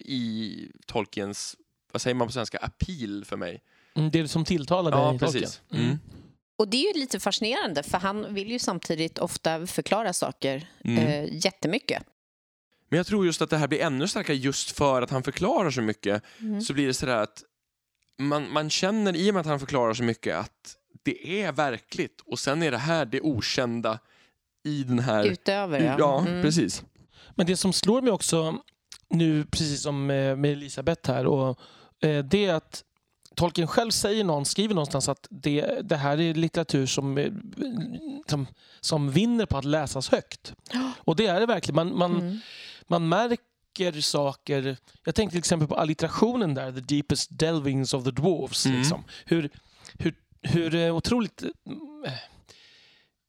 i Tolkiens, vad säger man på svenska, appeal för mig. Mm, det som tilltalar dig Ja, precis. Mm. Mm. och det är ju lite fascinerande för han vill ju samtidigt ofta förklara saker Mm. eh, jättemycket. Men jag tror just att det här blir ännu starkare just för att han förklarar så mycket. Mm. Så blir det sådär att man, man känner i och med att han förklarar så mycket att det är verkligt och sen är det här det okända i den här... Utöver, ja. ja, Mm. precis. Men det som slår mig också nu, precis som med med Elisabeth här, och, eh, det är att Tolkien själv säger någon, skriver någonstans att det, det här är litteratur som, eh, som, som vinner på att läsas högt. Och det är det verkligen. Man, man, Mm. man märker saker. Jag tänkte till exempel på allitterationen där, The deepest delvings of the dwarves. Mm. Liksom. Hur, hur, hur eh, otroligt eh,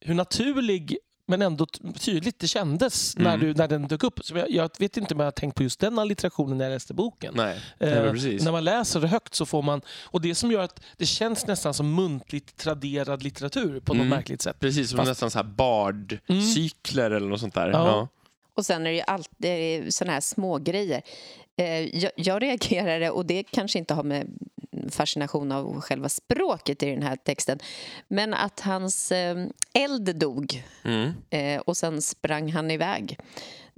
hur naturlig men ändå tydligt det kändes när, Mm. du, när den dök upp. Så jag, jag vet inte om jag har tänkt på just den allitterationen när jag läste boken. Nej, Eh, Nej när man läser det högt så får man... Och det som gör att det känns nästan som muntligt traderad litteratur på något Mm. märkligt sätt. Precis, som Fast- nästan så här bardcykler eller något sånt där. Ja. Ja. Och sen är det ju alltid såna här små grejer. Eh, jag, jag reagerade, och det kanske inte har med fascination av själva språket i den här texten, men att hans eh, eld dog Mm. eh, och sen sprang han iväg.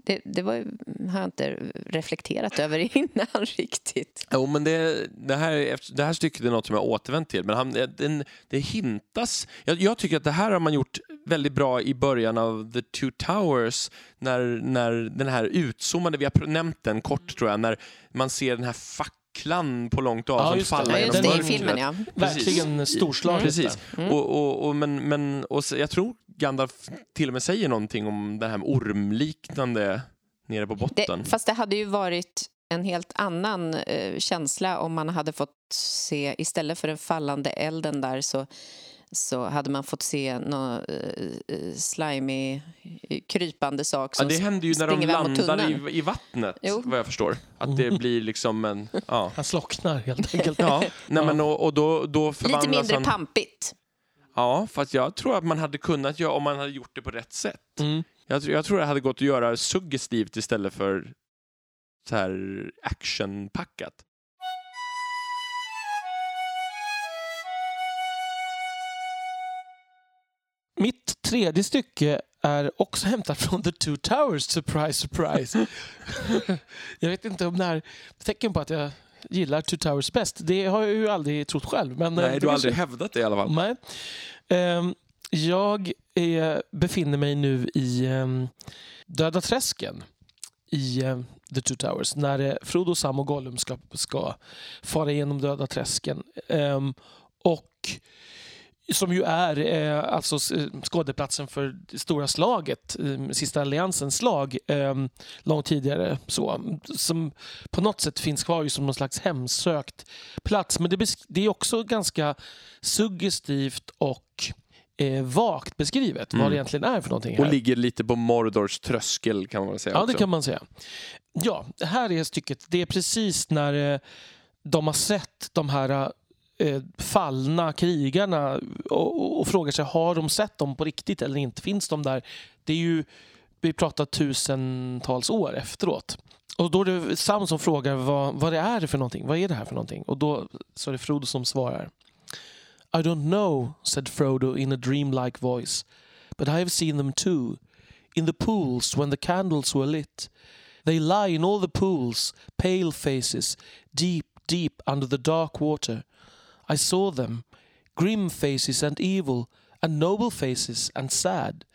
Det, det var, har jag inte reflekterat över *laughs* innan riktigt. Jo, men det, det, här, det här stycket är något som jag återvänt till. Men han, den, det hintas... Jag, jag tycker att det här har man gjort väldigt bra i början av The Two Towers. När, när den här utzoomade, vi har nämnt den kort tror jag, när man ser den här facklan på långt Ja, avstånd det. falla Ja, genom mörkret. filmen, ja. Precis. Verkligen storslaget. Precis. där. Mm. Och, och, och, men, men, och så, jag tror Gandalf till och med säger någonting om det här med ormliknande nere på botten. Det, fast det hade ju varit en helt annan eh, känsla om man hade fått se, istället för den fallande elden där så, så hade man fått se någon eh, eh, slimy, eh, krypande sak Ja, som det händer ju när de landar i, i vattnet, Jo. vad jag förstår. Att det blir liksom en... Ja, Han slocknar helt *laughs* enkelt. ja. Nej, men, och, och då, då Lite mindre han... pampigt. Ja, fast jag tror att man hade kunnat göra om man hade gjort det på rätt sätt. Mm. Jag, tror- jag tror det hade gått att göra suggestivt istället för så här actionpackat. Mitt tredje stycke är också hämtat från The Two Towers, surprise, surprise. jag vet inte om det här tecken på att jag gillar Two Towers bäst. Det har jag ju aldrig trott själv. Men eh, Nej, du har aldrig hävdat det i alla fall. Nej. Ehm, jag är, befinner mig nu i um, Döda träsken i eh, The Two Towers när eh, Frodo, Sam och Gollum ska, ska fara igenom Döda träsken. Ehm, och som ju är eh, alltså s- skådeplatsen för det stora slaget, eh, sista alliansens slag, eh, långt tidigare. Så, som på något sätt finns kvar som någon slags hemsökt plats. Men det, det är också ganska suggestivt och eh, vagt beskrivet vad Mm. det egentligen är för någonting. Och Här. ligger lite på Mordors tröskel kan man säga Ja, också. det kan man säga. Ja, här är stycket. Det är precis när eh, de har sett de här eh, Eh, fallna krigarna och, och, och frågar sig har de sett dem på riktigt eller inte. Finns de där? Det är ju, vi pratar tusentals år efteråt. Och då är det Sam som frågar vad, vad det är för någonting. Vad är det här för någonting? Och då så är det Frodo som svarar. I don't know, said Frodo in a dreamlike voice. But I have seen them too. In the pools when the candles were lit. They lie in all the pools, pale faces, deep, deep under the dark water. I saw them, grim faces and evil, and noble faces and sad.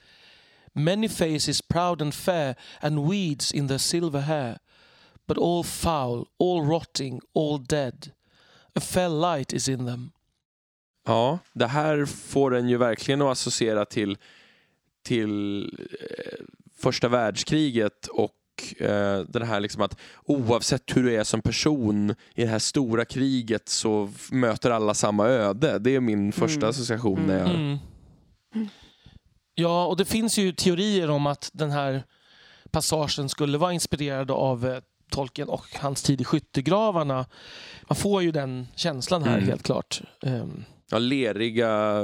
Many faces proud and fair, and weeds in their silver hair, but all foul, all rotting, all dead. A fell light is in them. Ja, det här får en ju verkligen att associera till, till eh, första världskriget och eh, det här liksom att oavsett hur du är som person i det här stora kriget så möter alla samma öde. Det är min första Mm. association. När jag, Mm. Ja, och det finns ju teorier om att den här passagen skulle vara inspirerad av eh, Tolkien och hans tid i skyttegravarna. Man får ju den känslan här Mm. helt klart. Ehm, ja, leriga,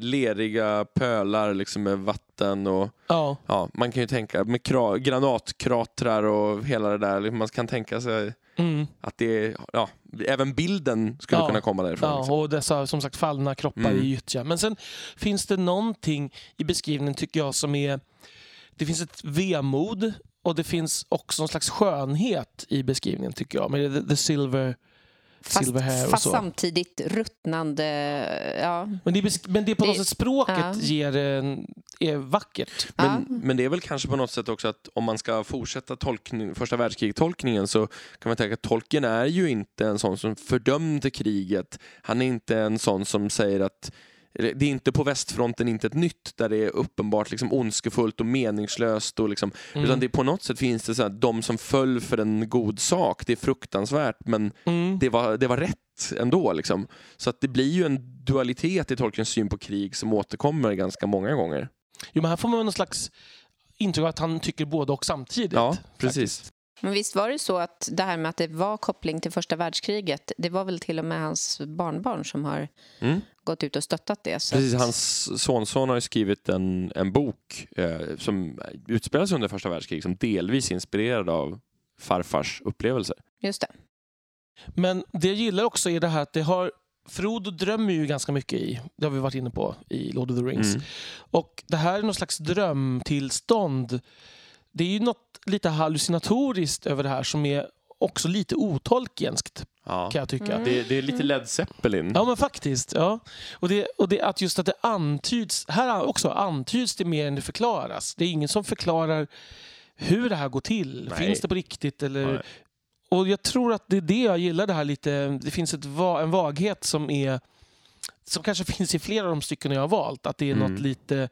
leriga pölar liksom med vatten och ja, ja, man kan ju tänka med kra, granatkratrar och hela det där. Man kan tänka sig Mm. Att det, ja, även bilden skulle Ja. kunna komma därifrån. Ja, liksom. och dessa som sagt fallna kroppar Mm. i gyttja. Men sen finns det någonting i beskrivningen tycker jag som är... Det finns ett vemod och det finns också en slags skönhet i beskrivningen tycker jag. Med the, the silver, Fast, fast samtidigt ruttnande. Ja. Men det, är men det är på något Det- sätt språket ja. ger är vackert. Men, Ja. men det är väl kanske på något sätt också att om man ska fortsätta tolkning, första världskrig-tolkningen så kan man tänka att Tolkien är ju inte en sån som fördömde kriget. Han är inte en sån som säger att det är inte på västfronten inte ett nytt där det är uppenbart liksom ondskefullt och meningslöst. Och liksom, Mm. Utan det, på något sätt finns det så här, de som föll för en god sak, det är fruktansvärt men Mm. det var, det var rätt ändå. Liksom. Så att det blir ju en dualitet i Tolkiens syn på krig som återkommer ganska många gånger. Jo, men här får man någon slags intryck att han tycker både och samtidigt. Ja, precis. faktiskt. Men visst var det så att det här med att det var koppling till första världskriget, det var väl till och med hans barnbarn som har Mm. gått ut och stöttat det. Så Precis, att, hans sonson har ju skrivit en, en bok eh, som utspelar sig under första världskriget som delvis är inspirerad av farfars upplevelser. Just det. Men det jag gillar också är det här att det har Frodo drömmer ju ganska mycket i, det har vi varit inne på i Lord of the Rings. Mm. Och det här är någon slags drömtillstånd. Det är ju något lite hallucinatoriskt över det här som är också lite otolkenskt Ja. kan jag tycka. Mm. Det, det är lite Led Zeppelin. Ja men faktiskt. Ja. Och, det, och det att just att det antyds, här också antyds det mer än det förklaras. Det är ingen som förklarar hur det här går till. Nej. Finns det på riktigt? Eller, Nej. och jag tror att det är det jag gillar det här lite. Det finns ett, en vaghet som är som kanske finns i flera av de stycken jag har valt. Att det är Mm. något lite...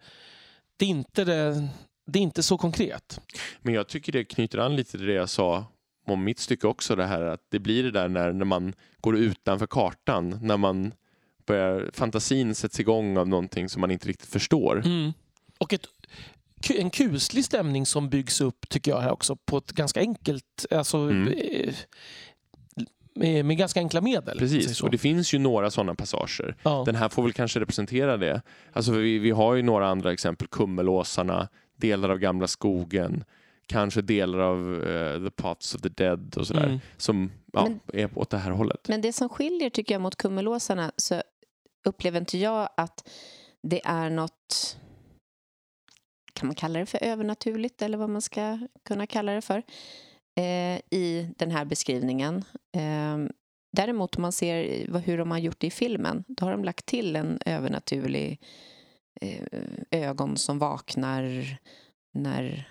Det är inte, det, det är inte så konkret. Men jag tycker det knyter an lite till det jag sa om mitt stycke också. Det här att det blir det där när, när man går utanför kartan. När man börjar, fantasin sätts igång av någonting som man inte riktigt förstår. Mm. Och ett, en kuslig stämning som byggs upp tycker jag här också på ett ganska enkelt, alltså Mm. eh, med, med ganska enkla medel. Precis, och det finns ju några sådana passager. ja. Den här får väl kanske representera det. Alltså vi, vi har ju några andra exempel. Kummelåsarna, delar av Gamla skogen, kanske delar av eh, The Pots of the Dead och sådär. Mm. Som ja, Men- är åt det här hållet. Men det som skiljer tycker jag mot kummelåsarna så upplever inte jag att det är något kan man kalla det för övernaturligt eller vad man ska kunna kalla det för eh, i den här beskrivningen. Eh, däremot om man ser hur de har gjort det i filmen då har de lagt till en övernaturlig ögon som vaknar när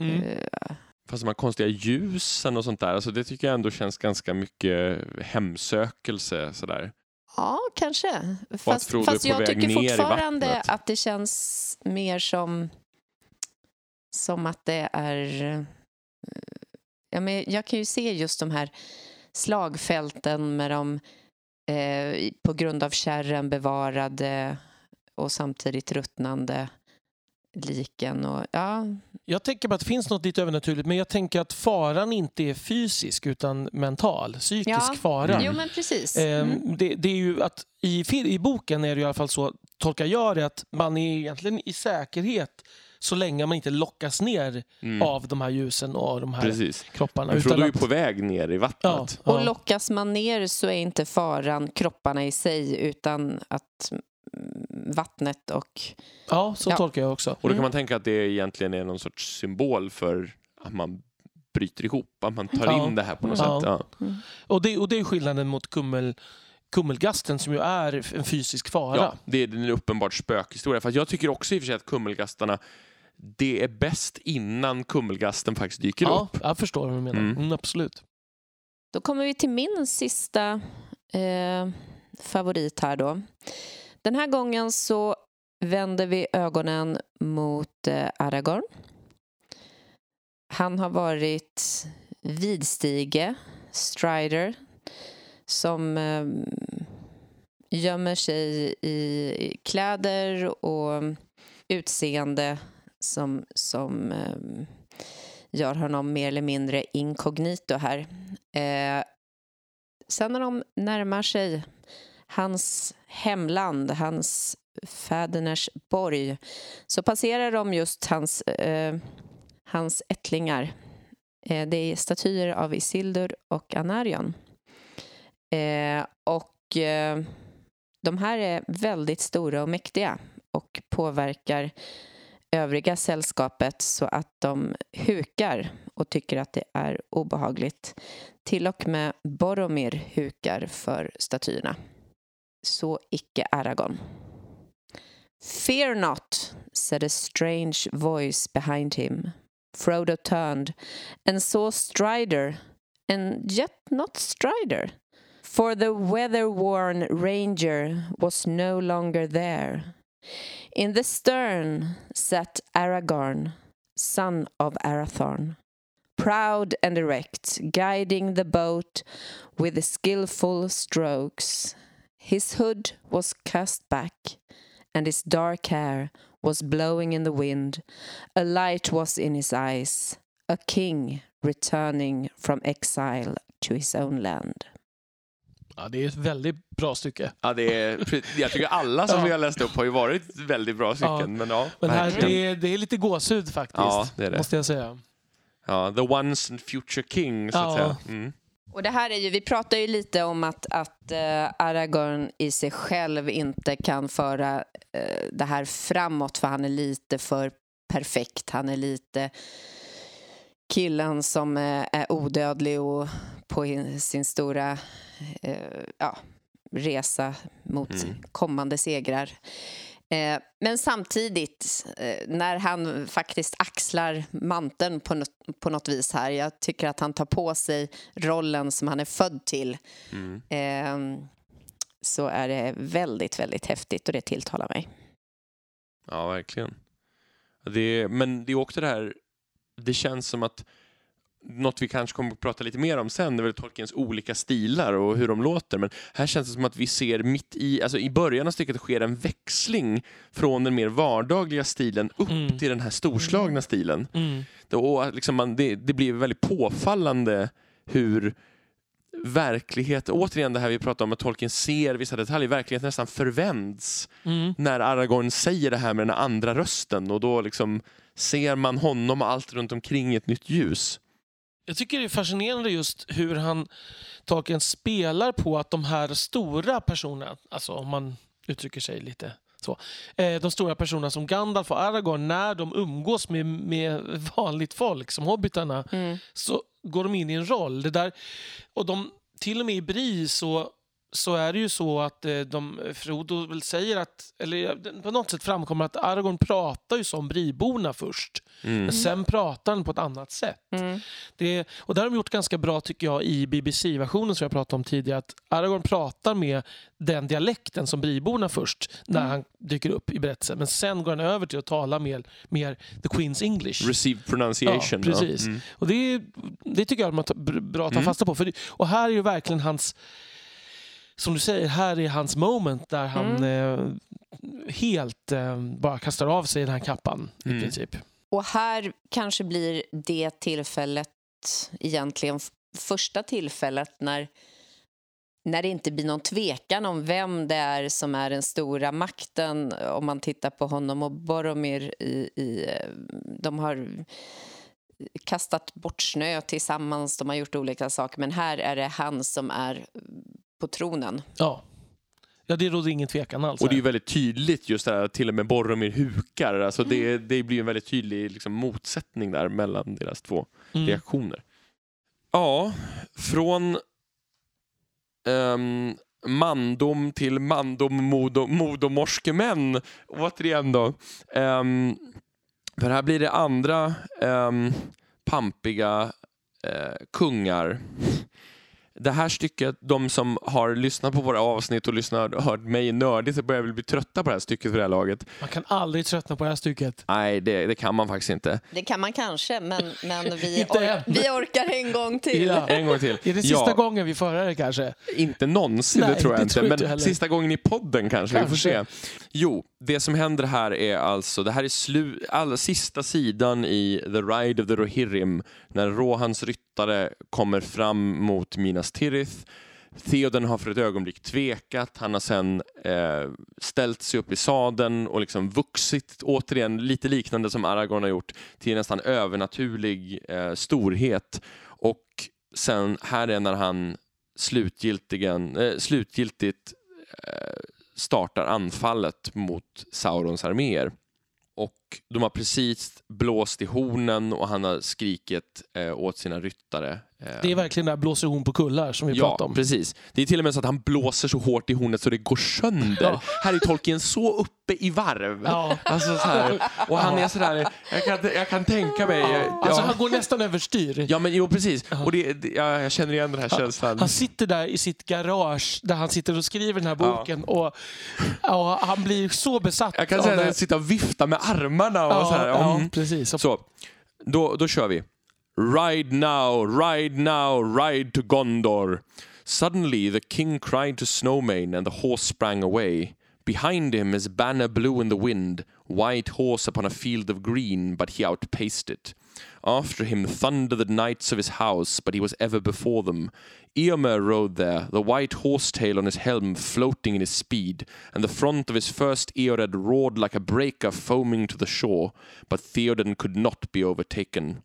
Mm. eh, Fast de här konstiga ljusen och sånt där, alltså det tycker jag ändå känns ganska mycket hemsökelse. Sådär. Ja, kanske. Fast, fast jag tycker fortfarande att det känns mer som, som att det är... eh, Ja, men jag kan ju se just de här slagfälten med de eh, på grund av kärren bevarade och samtidigt ruttnande liken. Och, ja, Jag tänker bara att det finns något lite övernaturligt men jag tänker att faran inte är fysisk utan mental, psykisk Ja. fara. Mm. Jo, men precis. Ehm, Mm. det, det är ju att i, I boken är det i alla fall så, tolkar jag det, att man är egentligen i säkerhet så länge man inte lockas ner Mm. av de här ljusen och de här Precis. kropparna. Men Frodo är ju att- på väg ner i vattnet. ja, Och ja. lockas man ner så är inte faran kropparna i sig utan att vattnet och... ja, så Ja. tolkar jag också. Och då kan Mm. man tänka att det egentligen är någon sorts symbol för att man bryter ihop, att man tar Ja. in det här på något Ja. sätt. Ja. Mm. Och det, och det är skillnaden mot kummel, kummelgasten som ju är en fysisk fara. Ja, det är en uppenbart spökhistoria. Fast jag tycker också i och för sig att kummelgastarna, det är bäst innan kummelgasten faktiskt dyker Ja, upp. jag förstår vad du menar. Mm. Mm, absolut. Då kommer vi till min sista eh, favorit här då. Den här gången så vänder vi ögonen mot eh, Aragorn. Han har varit vidstige, strider, som ehm, gömmer sig i kläder och utseende som, som ehm, gör honom mer eller mindre inkognito här. Eh, sen när de närmar sig hans hemland, hans fäderners borg så passerar de just hans, eh, hans ättlingar Eh, det är statyer av Isildur och Anarion. Eh, och eh, de här är väldigt stora och mäktiga och påverkar övriga sällskapet så att de hukar och tycker att det är obehagligt. Till och med Boromir hukar för statyerna. Så icke Aragorn. Fear not, said a strange voice behind him. Frodo turned and saw Strider, and yet not Strider. For the weather-worn ranger was no longer there. In the stern sat Aragorn, son of Arathorn, proud and erect, guiding the boat with skillful strokes. His hood was cast back, and his dark hair was blowing in the wind. A light was in his eyes, a king returning from exile to his own land. Ja, det är ett väldigt bra stycke. Ja, det är, jag tycker alla som *laughs* Ja. vi har läst upp har ju varit väldigt bra stycken. Ja. Men ja, Men här, det, är, det är lite gåshud faktiskt. Ja, det är det. Måste jag säga. Ja, the once and future king, så att Ja. säga. Mm. Och det här är ju, vi pratar ju lite om att, att eh, Aragorn i sig själv inte kan föra eh, det här framåt för han är lite för perfekt. Han är lite killen som eh, är odödlig och på in- sin stora eh, ja, resa mot Mm. kommande segrar. Eh, men samtidigt, eh, när han faktiskt axlar manteln på något, på något vis här, jag tycker att han tar på sig rollen som han är född till, Mm. eh, så är det väldigt, väldigt häftigt och det tilltalar mig. Ja, verkligen. Det men det är också det här, det känns som att något vi kanske kommer att prata lite mer om sen, det är väl Tolkiens olika stilar och hur de låter. Men här känns det som att vi ser mitt i, alltså i början av stycket sker en växling från den mer vardagliga stilen upp Mm. till den här storslagna stilen. Mm. Då, och liksom man, det, det blir väldigt påfallande hur verklighet, återigen det här vi pratade om att Tolkien ser vissa detaljer, verkligheten nästan förvänds Mm. när Aragorn säger det här med den andra rösten och då liksom ser man honom och allt runt omkring i ett nytt ljus. Jag tycker det är fascinerande just hur han Tolkien spelar på att de här stora personerna, alltså om man uttrycker sig lite så, eh, de stora personerna som Gandalf och Aragorn, när de umgås med, med vanligt folk som hobbitarna, Mm. så går de in i en roll. Det där, och de, till och med i Bri så, så är det ju så att eh, de, Frodo väl säger att, eller på något sätt framkommer att Aragorn pratar ju som Briborna först. Mm. Men sen pratar han på ett annat sätt. Mm. Det, och det har de gjort ganska bra tycker jag i BBC-versionen som jag pratade om tidigare. Att Aragorn pratar med den dialekten som Briborna först när Mm. han dyker upp i berättelsen. Men sen går han över till att tala mer, mer the Queen's English. Received pronunciation. Ja, precis. Mm. Och det, det tycker jag att man bra att ta Mm. fasta på. För och här är ju verkligen hans, som du säger, här är hans moment där han eh, helt eh, bara kastar av sig den här kappan i Mm. princip. Och här kanske blir det tillfället, egentligen första tillfället när, när det inte blir någon tvekan om vem det är som är den stora makten. Om man tittar på honom och Boromir i, i eh, de har kastat bort snö tillsammans, de har gjort olika saker. Men här är det han som är på tronen. Ja. ja, det råder ingen tvekan alls. Och det är ju väldigt tydligt just det här att till och med Boromir hukar. Alltså Mm. det, det blir en väldigt tydlig liksom, motsättning där mellan deras två Mm. reaktioner. Ja, från um, mandom till mandom modo, modomorskedemän. Återigen då. Um, för här blir det andra um, pampiga eh, kungar. Det här stycket, de som har lyssnat på våra avsnitt och lyssnat, hört mig nördigt börjar väl bli trötta på det här stycket för det här laget. Man kan aldrig tröttna på det här stycket. Nej, det, det kan man faktiskt inte. Det kan man kanske, men, men *laughs* vi, or- vi orkar en gång till. Ja. En gång till. Är det sista gången vi får höra det kanske? Inte någonsin, Nej, det tror jag det inte. tror Men heller. sista gången i podden kanske, vi får se. Kanske. Jo, det som händer här är alltså, det här är slu, allra sista sidan i The Ride of the Rohirrim, när Rohans ryttare kommer fram mot Minas Tirith. Theoden har för ett ögonblick tvekat. Han har sen eh, ställt sig upp i sadeln och liksom vuxit, återigen lite liknande som Aragorn har gjort, till en nästan övernaturlig eh, storhet. Och sen här är när han slutgiltigen, eh, slutgiltigt eh, startar anfallet mot Saurons arméer. Och de har precis blåst i hornen och han har skrikit eh, åt sina ryttare. Eh, Det är verkligen där blåser hon på kullar som vi Ja, pratade om. precis. Det är till och med så att han blåser så hårt i hornet så det går sönder. Ja. Här är Tolkien så uppe i varv. Ja. Alltså så här. Och han är sådär, jag kan, jag kan tänka mig... Ja, Alltså han går nästan överstyr. ja men jo precis. Och det, det, ja, jag känner igen den här känslan. Han sitter där i sitt garage där han sitter och skriver den här boken och, och han blir så besatt Jag kan säga att det. jag sitter och viftar med armarna och Ja, så här. ja, Mm. precis. Så, då, då kör vi. Ride now, ride now, ride to Gondor. Suddenly the king cried to Snowmane and the horse sprang away. Behind him his banner blew in the wind, white horse upon a field of green, but he outpaced it. After him thundered the knights of his house, but he was ever before them. Eomer rode there, the white horse tail on his helm floating in his speed, and the front of his first Eored roared like a breaker foaming to the shore, but Theoden could not be overtaken.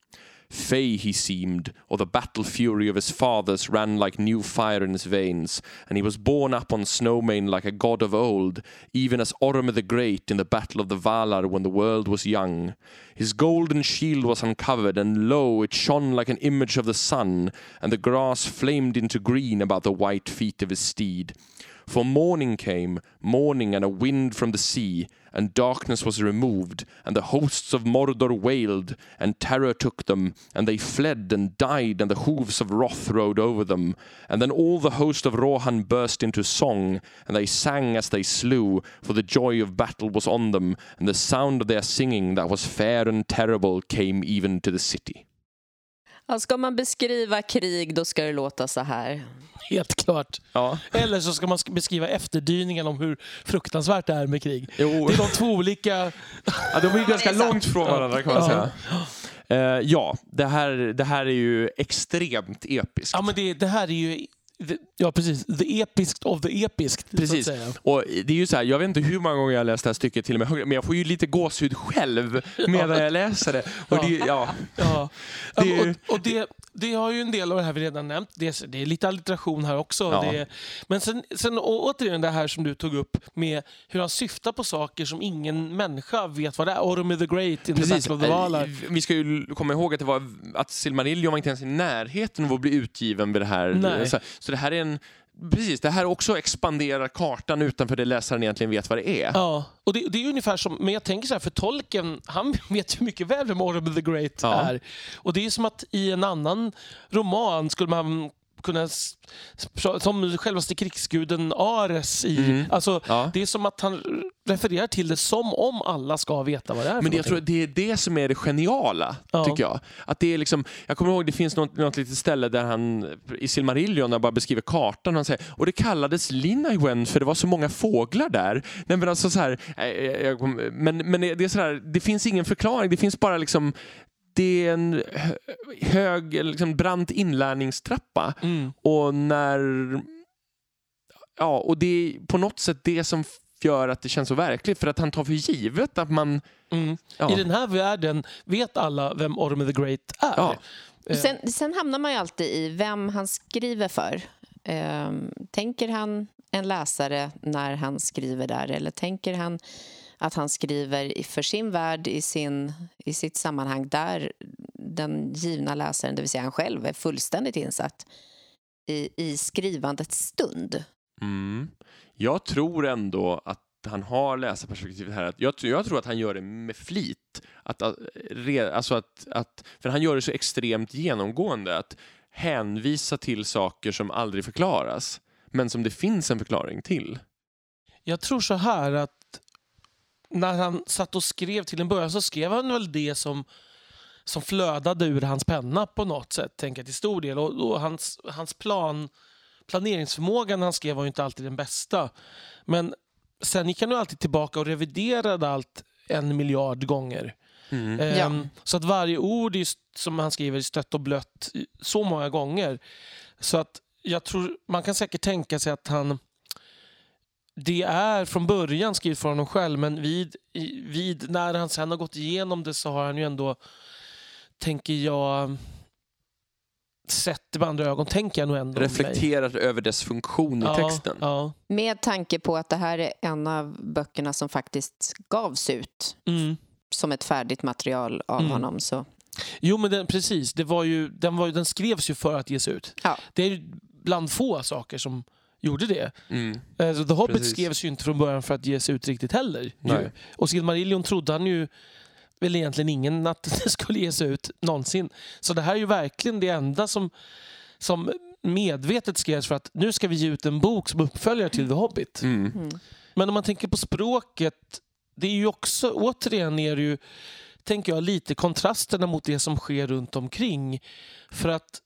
Fey he seemed, or the battle fury of his fathers ran like new fire in his veins, and he was borne up on Snowmane like a god of old, even as Orm the Great in the battle of the Valar when the world was young. His golden shield was uncovered, and lo, it shone like an image of the sun, and the grass flamed into green about the white feet of his steed. For morning came, morning and a wind from the sea, and darkness was removed, and the hosts of Mordor wailed, and terror took them, and they fled and died, and the hoofs of wrath rode over them. And then all the host of Rohan burst into song, and they sang as they slew, for the joy of battle was on them, and the sound of their singing that was fair and terrible came even to the city. Ja, ska man beskriva krig då ska det låta så här. helt klart. Ja, Eller så ska man sk- beskriva efterdyningen om hur fruktansvärt det är med krig. jo. Det är de två olika... Ja, de är ju ganska långt från varandra kan man Ja. säga. Eh, ja, det här, det här är ju extremt episkt. Ja, men det, det här är ju... Ja, precis. The episkt of the episkt. Precis. Och det är ju så här, jag vet inte hur många gånger jag har läst det här stycket till och med men jag får ju lite gåshud själv *laughs* medan jag läser det. Och det, ja, Ja. Det Det, är- och, och det, det har ju en del av det här vi redan nämnt. Det är, det är lite alliteration här också. Ja. Är, men sen, sen återigen det här som du tog upp med hur han syftar på saker som ingen människa vet vad det är. Orm the Great in precis. the Battle of the Valar. Eh, Vi ska ju komma ihåg att, det var, att Silmarillion var inte ens i närheten av att bli utgiven vid det här. Så, så det här är en Precis, det här också expanderar kartan utanför det läsaren egentligen vet vad det är. Ja, och det, det är ungefär som, men jag tänker så här, för tolken, han *laughs* vet ju mycket väl vem Orm the Great Ja. är. Och det är som att i en annan roman skulle man kunna, som självaste krigsguden Ares i, Mm. alltså Ja. det är som att han refererar till det som om alla ska veta vad det är Men det, jag tror det är det som är det geniala, Ja. tycker jag. Att det är liksom, jag kommer ihåg det finns något, något litet ställe där han i Silmarillion när han bara beskriver kartan och han säger och det kallades Linaiwen för det var så många fåglar där. Nej, men, alltså så här, eh, jag, kom- men, men det är så här, det finns ingen förklaring, det finns bara liksom det är en hö- hög, liksom brant inlärningstrappa. Mm. Och när... Ja, och det är på något sätt det som gör att det känns så verkligt. För att han tar för givet att man... Mm. Ja. I den här världen vet alla vem Orm the Great är. Ja. Eh, Sen, sen hamnar man ju alltid i vem han skriver för. Ehm, tänker han en läsare när han skriver där eller tänker han att han skriver i- för sin värld i, sin, i sitt sammanhang där den givna läsaren, det vill säga han själv, är fullständigt insatt i, i skrivandets stund. Mm. Jag tror ändå att han har läsarperspektivet här. Jag, jag tror att han gör det med flit. Att, att, re- alltså att, att, för han gör det så extremt genomgående. Att hänvisa till saker som aldrig förklaras. Men som det finns en förklaring till. Jag tror så här att när han satt och skrev till en början så skrev han väl det som, som flödade ur hans penna på något sätt, tänker jag till stor del. Och, och hans, hans plan, planeringsförmåga när han skrev var ju inte alltid den bästa. Men sen gick han ju alltid tillbaka och reviderade allt en miljard gånger. Mm. Ehm, Så att varje ord är, som han skriver är stött och blött så många gånger. Så att jag tror, man kan säkert tänka sig att han... Det är från början skrivet för honom själv men vid, vid, när han sen har gått igenom det så har han ju ändå, tänker jag, sett det med andra ögon, tänker jag nog ändå. Reflekterar över dess funktion i ja, texten. Ja. Med tanke på att det här är en av böckerna som faktiskt gavs ut Mm. som ett färdigt material av Mm. honom. Så. Jo, men den, precis. Det var ju, den, var ju, den skrevs ju för att ges ut. Ja. Det är ju bland få saker som gjorde det. Mm. Alltså, The Hobbit Precis. skrevs ju inte från början för att ges ut riktigt heller. Och Silmarillion trodde han ju väl egentligen ingen att *laughs* det skulle ges ut någonsin. Så det här är ju verkligen det enda som, som medvetet skrevs för att nu ska vi ge ut en bok som uppföljare till The Hobbit. Mm. Mm. Men om man tänker på språket, det är ju också, återigen är det ju, tänker jag, lite kontrasterna mot det som sker runt omkring. För att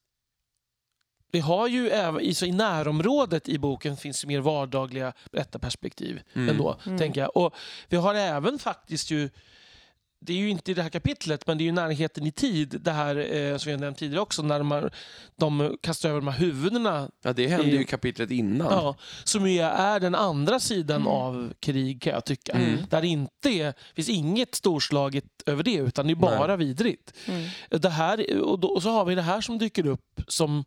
vi har ju även, i, så i närområdet i boken finns det mer vardagliga berättarperspektiv Mm. ändå, Mm. tänker jag. Och vi har även faktiskt ju det är ju inte i det här kapitlet, men det är ju närheten i tid, det här eh, som jag nämnt tidigare också, när man, de kastar över de här huvudena Ja, det hände ju i kapitlet innan. Ja, som ju är den andra sidan Mm. av krig kan jag tycka. Mm. Där det inte är, finns inget storslaget över det utan det är bara vidrigt. Mm. Det här, och, då, och så har vi det här som dyker upp som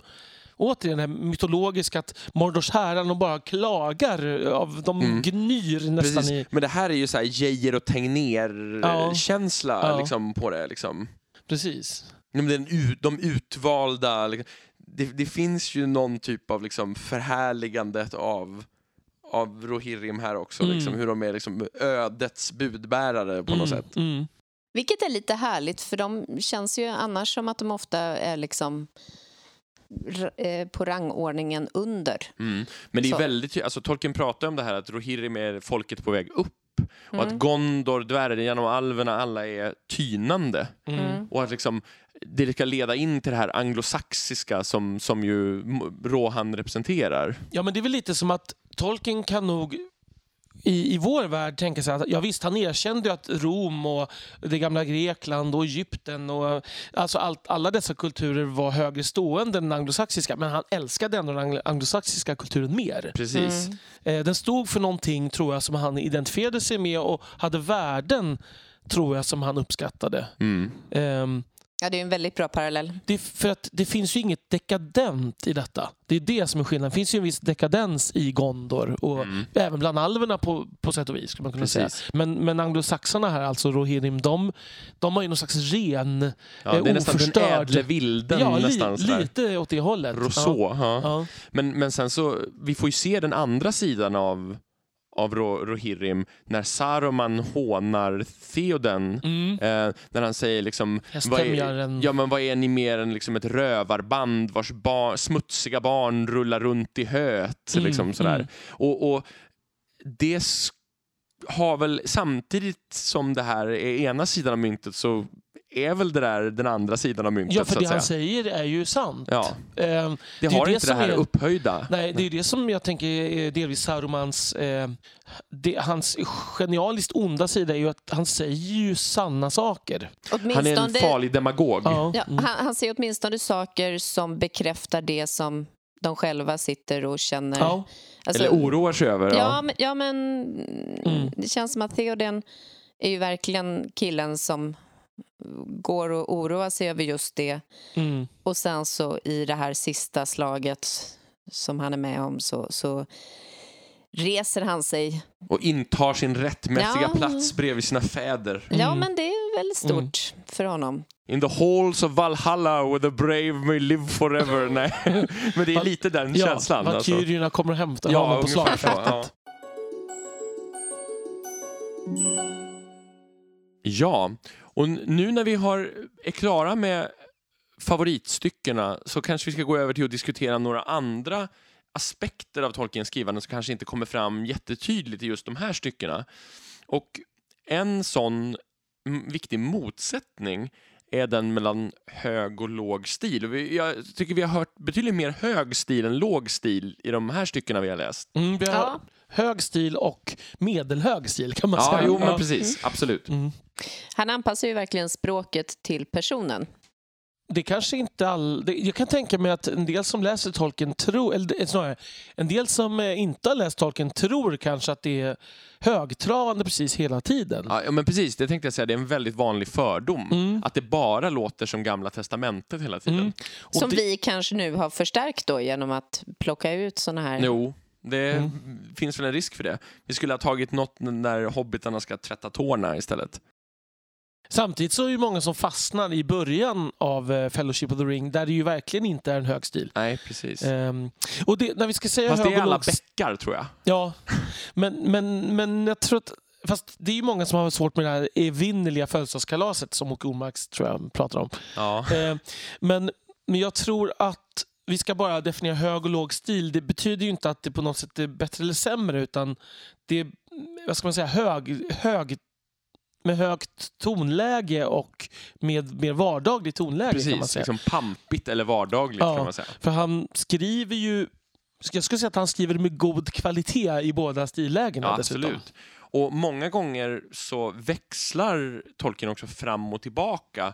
Återigen det här mytologiska att Mordors härar de bara klagar. Av, de Mm. gnyr nästan Precis. i... Men det här är ju så här Geijer och Ja. Tegnér-känsla Ja. liksom, på det. Liksom. Precis. Ja, men Den, u- de utvalda... Liksom, det, det finns ju någon typ av liksom, förhärligandet av, av Rohirrim här också. Mm. Liksom, hur de är liksom, ödets budbärare på något Mm, sätt. Mm. Vilket är lite härligt, för de känns ju annars som att de ofta är liksom eh, på rangordningen under. Mm. Men det är Så. väldigt, alltså Tolkien pratar om det här att Rohirrim är folket på väg upp och Mm. att Gondor, dvärgarna och alverna alla är tynande. Mm. Mm. Och att liksom, det ska leda in till det här anglosaxiska som, som ju Rohan representerar. Ja, men det är väl lite som att Tolkien kan nog i, i vår värld tänka sig att ja, visst, han erkände ju att Rom och det gamla Grekland och Egypten och alltså allt, alla dessa kulturer var högre stående än den anglosaxiska men han älskade ändå den anglo- anglosaxiska kulturen mer. Precis. Mm. Eh, den stod för någonting tror jag som han identifierade sig med och hade värden tror jag som han uppskattade. Mm. Ehm, Ja, det är en väldigt bra parallell. det, för att det finns ju inget dekadent i detta. Det är det som är skillnaden. Det finns ju en viss dekadens i Gondor och Mm. även bland alverna på, på sätt och vis. Skulle man kunna säga. Men, men anglosaxarna här, alltså Rohirrim, de, de har ju någon slags ren... Ja, det är Eh, nästan den ädle vilden. ja, nästan, li, lite åt det hållet. Rousseau. Ja. Ja. Men, men sen så, vi får ju se den andra sidan av, av Ro, Rohirrim när Saruman hånar Theoden. Mm. Eh, när han säger liksom, vad är, ja, men vad är ni mer än liksom ett rövarband vars bar, smutsiga barn rullar runt i höet? Mm, Liksom sådär. mm. Och, och det har väl samtidigt som det här är ena sidan av myntet så är väl det där den andra sidan av myntet Ja, för så det han säger är ju sant. Ja, Ehm, det, är ju har det inte det som här är- upphöjda. Nej, det är det som jag tänker är delvis Sarumans... Eh, det, hans genialiskt onda sida är ju att han säger ju sanna saker. Han är en farlig demagog. Ja. ja, Mm. han, han säger åtminstone saker som bekräftar det som de själva sitter och känner. Ja. Alltså, Eller oroar sig över. ja, Ja. men, ja, men Mm. det känns som att Theoden är ju verkligen killen som går och oroar sig över just det. Mm. Och sen så i det här sista slaget som han är med om så, så reser han sig. Och intar sin rättmätiga Ja. plats bredvid sina fäder. Ja, Mm. men det är väl stort för honom. In the halls of Valhalla where the brave may live forever. *laughs* Nej, men det är lite den Ja, känslan. Alltså. Valkyrierna kommer och hämtar Ja, honom på slagfältet. Ja. ja, och nu när vi har, är klara med favoritstyckena så kanske vi ska gå över till att diskutera några andra aspekter av Tolkiens skrivande som kanske inte kommer fram jättetydligt i just de här styckena. Och en sån viktig motsättning är den mellan hög och låg stil. Jag tycker vi har hört betydligt mer hög stil än låg stil i de här styckena vi har läst. Mm, vi har Ja. Hög stil och medelhög stil kan man Ja, säga. jo men precis. Absolut. Mm. Han anpassar ju verkligen språket till personen. det kanske inte all... Det, jag kan tänka mig att en del som läser Tolkien tror, eller snarare, en del som eh, inte har läst Tolkien tror kanske att det är högtravande precis hela tiden. Ja, men precis, det tänkte jag säga, det är en väldigt vanlig fördom. Mm. Att det bara låter som Gamla Testamentet hela tiden. Mm. Som det, vi kanske nu har förstärkt då genom att plocka ut såna här... Jo, det Mm. finns väl en risk för det. Vi skulle ha tagit något när hobbitarna ska tvätta tårna istället. Samtidigt så är det ju många som fastnar i början av eh, Fellowship of the Ring där det ju verkligen inte är en hög stil. Nej, precis. Ehm, och det, när vi ska säga Fast det är alla låg bäckar, tror jag. Ja, men, men, men jag tror att... Fast det är ju många som har svårt med det här evinnerliga födelsedagskalaset som Åke Ormarks tror jag pratar om. Ja. Eh, men, men jag tror att vi ska bara definiera hög och låg stil. Det betyder ju inte att det på något sätt är bättre eller sämre utan det är vad ska man säga, hög, hög, med högt tonläge och med mer vardagligt tonläge kan man Precis, säga. liksom pampigt eller vardagligt Ja. kan man säga. För han skriver ju jag skulle säga att han skriver med god kvalitet i båda stillägena Ja, absolut. Och många gånger så växlar Tolkien också fram och tillbaka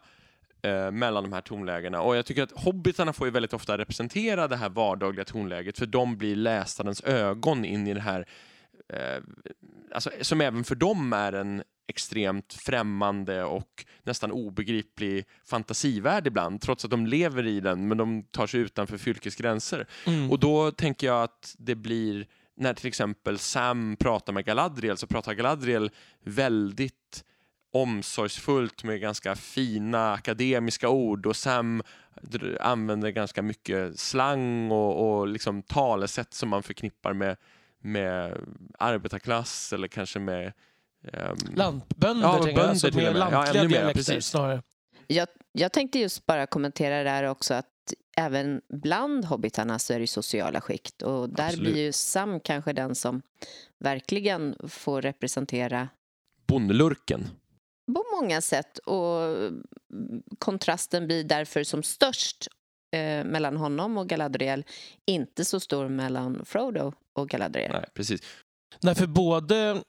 eh, mellan de här tonlägena. Och jag tycker att hobbitarna får ju väldigt ofta representera det här vardagliga tonläget för de blir läsarens ögon in i det här eh, alltså, som även för dem är en extremt främmande och nästan obegriplig fantasivärld ibland, trots att de lever i den, men de tar sig utanför fylkes gränser. Mm. Och då tänker jag att det blir, när till exempel Sam pratar med Galadriel, så pratar Galadriel väldigt omsorgsfullt med ganska fina akademiska ord och Sam använder ganska mycket slang och, och liksom talesätt som man förknippar med, med arbetarklass eller kanske med ehm, Lantbönder, Ja, tänker jag. bönder Alltså, mer med. Ja, lantliga mer, dialekter precis. snarare. Jag, jag tänkte just bara kommentera det där också att även bland hobbitarna så är det sociala skikt och där Absolut. blir ju Sam kanske den som verkligen får representera bondlurken. På många sätt och kontrasten blir därför som störst eh, mellan honom och Galadriel inte så stor mellan Frodo och Galadriel. Nej, precis. Nej, för både...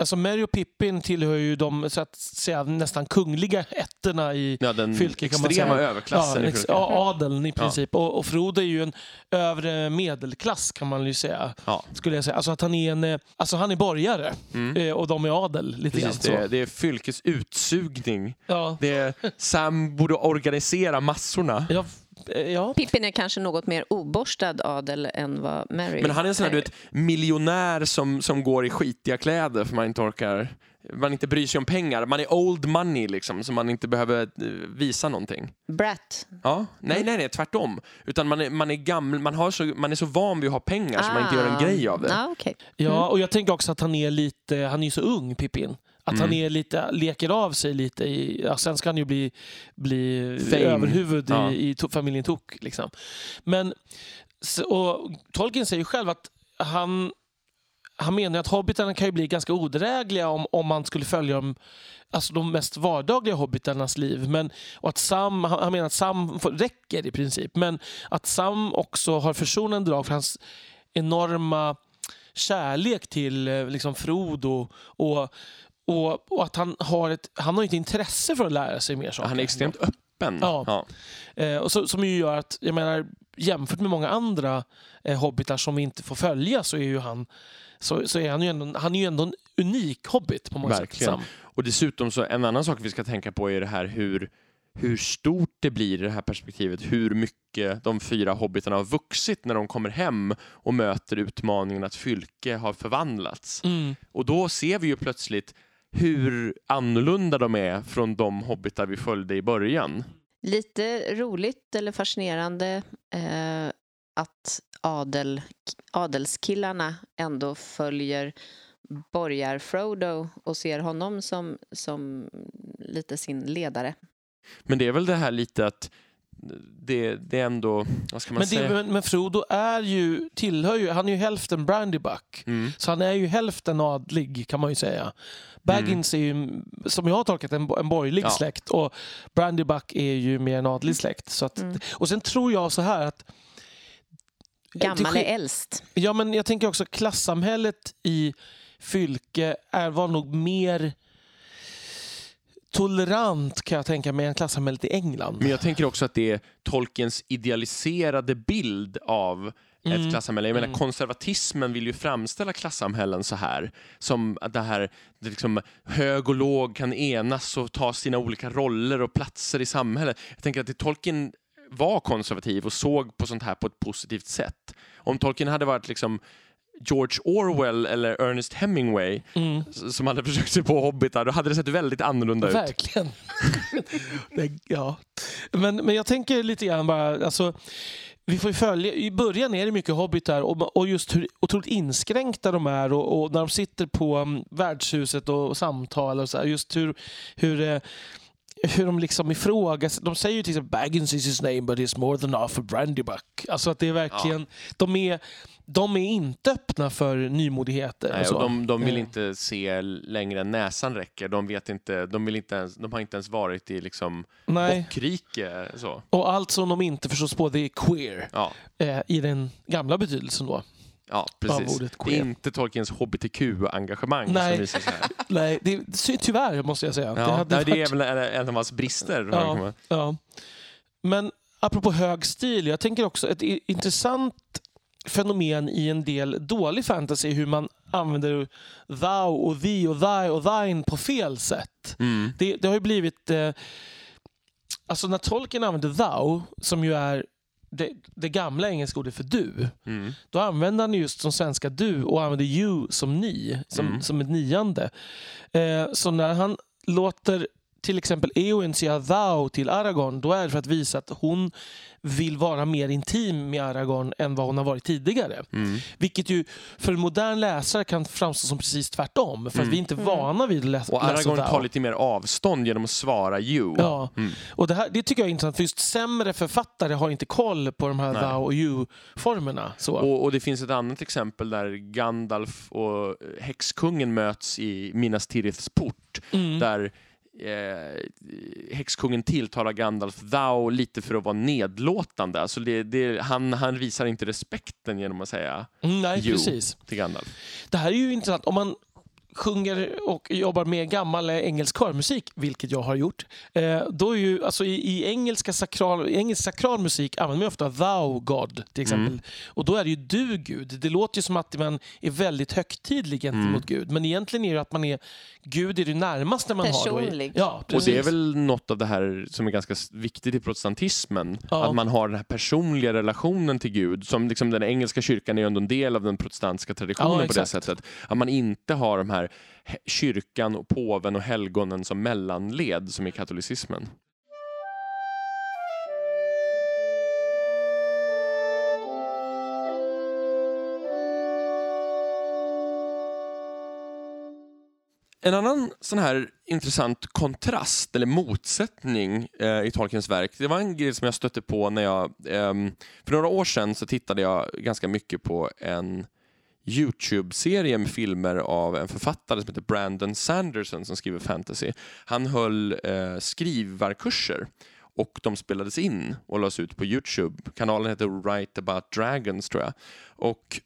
Alltså Merry och Pippin tillhör ju de så att säga, nästan kungliga ätterna i Ja, den Fylke kan man extrema säga. överklassen. ja, i ex, Fylke. ja, adeln i princip. Och, och Frodo är ju en övre medelklass kan man ju säga. Ja. Skulle jag säga. Alltså att han är en... Alltså han är borgare Mm. eh, och de är adel lite Precis, det, är, det är fylkes utsugning. Ja. Det är, Sam borde organisera massorna. Ja, ja. Pippin är kanske något mer oborstad adel än vad Mary Men han är en sån här, du vet, miljonär som, som går i skitiga kläder för man inte orkar man inte bryr sig om pengar. Man är old money liksom, så man inte behöver eh, visa någonting. Brat. Ja, nej, nej, nej, tvärtom. Utan man är, man är gammal, man, har så, man är så van vid att ha pengar så man inte gör en grej av det. Ah, okej. ja, och jag tänker också att han är lite... Han är ju så ung, Pippin. Att han Mm. är lite, leker av sig lite. I, ja, sen ska han ju bli, bli Fame. överhuvud Ja. i, i to, familjen Tok. Liksom. Men, och Tolkien säger själv att han, han menar att hobbitarna kan ju bli ganska odrägliga om, om man skulle följa dem, alltså de mest vardagliga hobbitarnas liv. Men, och att Sam, han han menar att Sam räcker i princip. Men att Sam också har försonande drag för hans enorma kärlek till eh, liksom Frodo och, och, och att han har ett, han har ett intresse för att lära sig mer saker. Han är extremt öppen. Ja. Eh, och så, som ju gör att, jag menar, jämfört med många andra eh, hobbitar som vi inte får följa så är ju han så, så är han, ju ändå, han är ju ändå en unik hobbit på många Verkligen. sätt. Och dessutom så en annan sak vi ska tänka på är det här hur, hur stort det blir i det här perspektivet. Hur mycket de fyra hobbitarna har vuxit när de kommer hem och möter utmaningen att Fylke har förvandlats. Mm. Och då ser vi ju plötsligt hur annorlunda de är från de hobbitar vi följde i början. Lite roligt eller fascinerande eh, att adel, adelskillarna ändå följer borgar Frodo och ser honom som, som lite sin ledare. Men det är väl det här lite att det, det är ändå, vad ska man Men, säga? det, men, men Frodo är ju, tillhör ju, han är ju hälften Brandybuck. Mm. Så han är ju hälften adlig kan man ju säga. Baggins är ju, som jag har tolkat en, en borgerlig Ja. släkt och Brandybuck är ju mer en adlig släkt. Så att, Mm. Och sen tror jag så här att Gammal är äldst. Ja, men jag tänker också klassamhället i Fylke är, var nog mer tolerant kan jag tänka mig än klassamhället i England. Men jag tänker också att det är Tolkiens idealiserade bild av Mm. ett klassamhälle. Jag menar, Mm. konservatismen vill ju framställa klassamhällen så här. Som att det här, det liksom, hög och låg kan enas och ta sina olika roller och platser i samhället. Jag tänker att det, Tolkien var konservativ och såg på sånt här på ett positivt sätt. Om Tolkien hade varit liksom George Orwell eller Ernest Hemingway Mm. som hade försökt sig på hobbitar, då hade det sett väldigt annorlunda ut. Verkligen. *laughs* ja. men, men jag tänker lite grann bara, alltså, vi får följa, i början är det mycket hobbitar och, och just hur otroligt inskränkta de är och, och när de sitter på um, värdshuset och, och samtalar och så här, just hur, hur eh, hur de liksom ifrågasätter. De säger ju till exempel Baggins is his name but he's more than half a brandybuck. Alltså att det är verkligen, de, är, de är inte öppna för nymodigheter. Nej, och så. och de, de vill Eh. inte se längre än näsan räcker. De, vet inte, de, vill inte ens, de har inte ens varit i liksom Nej. bockrike. Så. Och allt som de inte förstås på det är queer. Ja, Eh, I den gamla betydelsen då. Ja, precis. Det är inte Tolkiens hbtq-engagemang Nej. som visar sig här. *laughs* Nej, det, sy- tyvärr måste jag säga. Ja, det hade nej, det är varit- väl en, av hans brister. Ja. ja. Men apropå hög stil, jag tänker också ett intressant fenomen i en del dålig fantasy hur man använder thou och thee och thy och thine på fel sätt. Mm. Det, det har ju blivit... Eh, alltså när Tolkien använder thou, som ju är det, det gamla engelska ordet för du, Mm. då använder han just som svenska du och använder you som ni, som, Mm. som ett niande. Eh, så när han låter till exempel Eowyn säga thou till Aragorn, då är det för att visa att hon vill vara mer intim med Aragorn än vad hon har varit tidigare. Mm. Vilket ju för en modern läsare kan framstå som precis tvärtom. För att Mm. vi är inte vana vid att läsa, Och läsa Aragorn thou. tar lite mer avstånd genom att svara you. Ja, Mm. och det, här, det tycker jag är intressant. För just sämre författare har inte koll på de här Nej. thou och you-formerna. Och, och det finns ett annat exempel där Gandalf och häxkungen möts i Minas Tiriths port. Mm. Där eh, häxkungen tilltalar Gandalf thou lite för att vara nedlåtande. Alltså det, det, han, han visar inte respekten genom att säga Mm, nej, you precis. till Gandalf. Det här är ju intressant. Om man sjunger och jobbar med gammal engelsk körmusik, vilket jag har gjort, eh, då är ju, alltså i, i, engelska sakral, i engelsk sakral musik använder man ofta thou God till exempel. Mm. Och då är det ju du Gud. Det låter ju som att man är väldigt högtidlig gentemot Mm. Gud. Men egentligen är det att man är Gud är det närmaste man har. Då. Personlig. Ja, Och precis. det är väl något av det här som är ganska viktigt i protestantismen. Ja. Att man har den här personliga relationen till Gud. Som liksom den engelska kyrkan är ju ändå en del av den protestantiska traditionen Ja, på det sättet. Att man inte har de här här kyrkan, och påven och helgonen som mellanled som i katolicismen. En annan sån här intressant kontrast eller motsättning eh, i Tolkiens verk, det var en grej som jag stötte på när jag... Eh, för några år sedan så tittade jag ganska mycket på en Youtube-serie med filmer av en författare som heter Brandon Sanderson som skriver fantasy. Han höll eh, skrivarkurser och de spelades in och lades ut på Youtube. Kanalen heter Write About Dragons tror jag. Och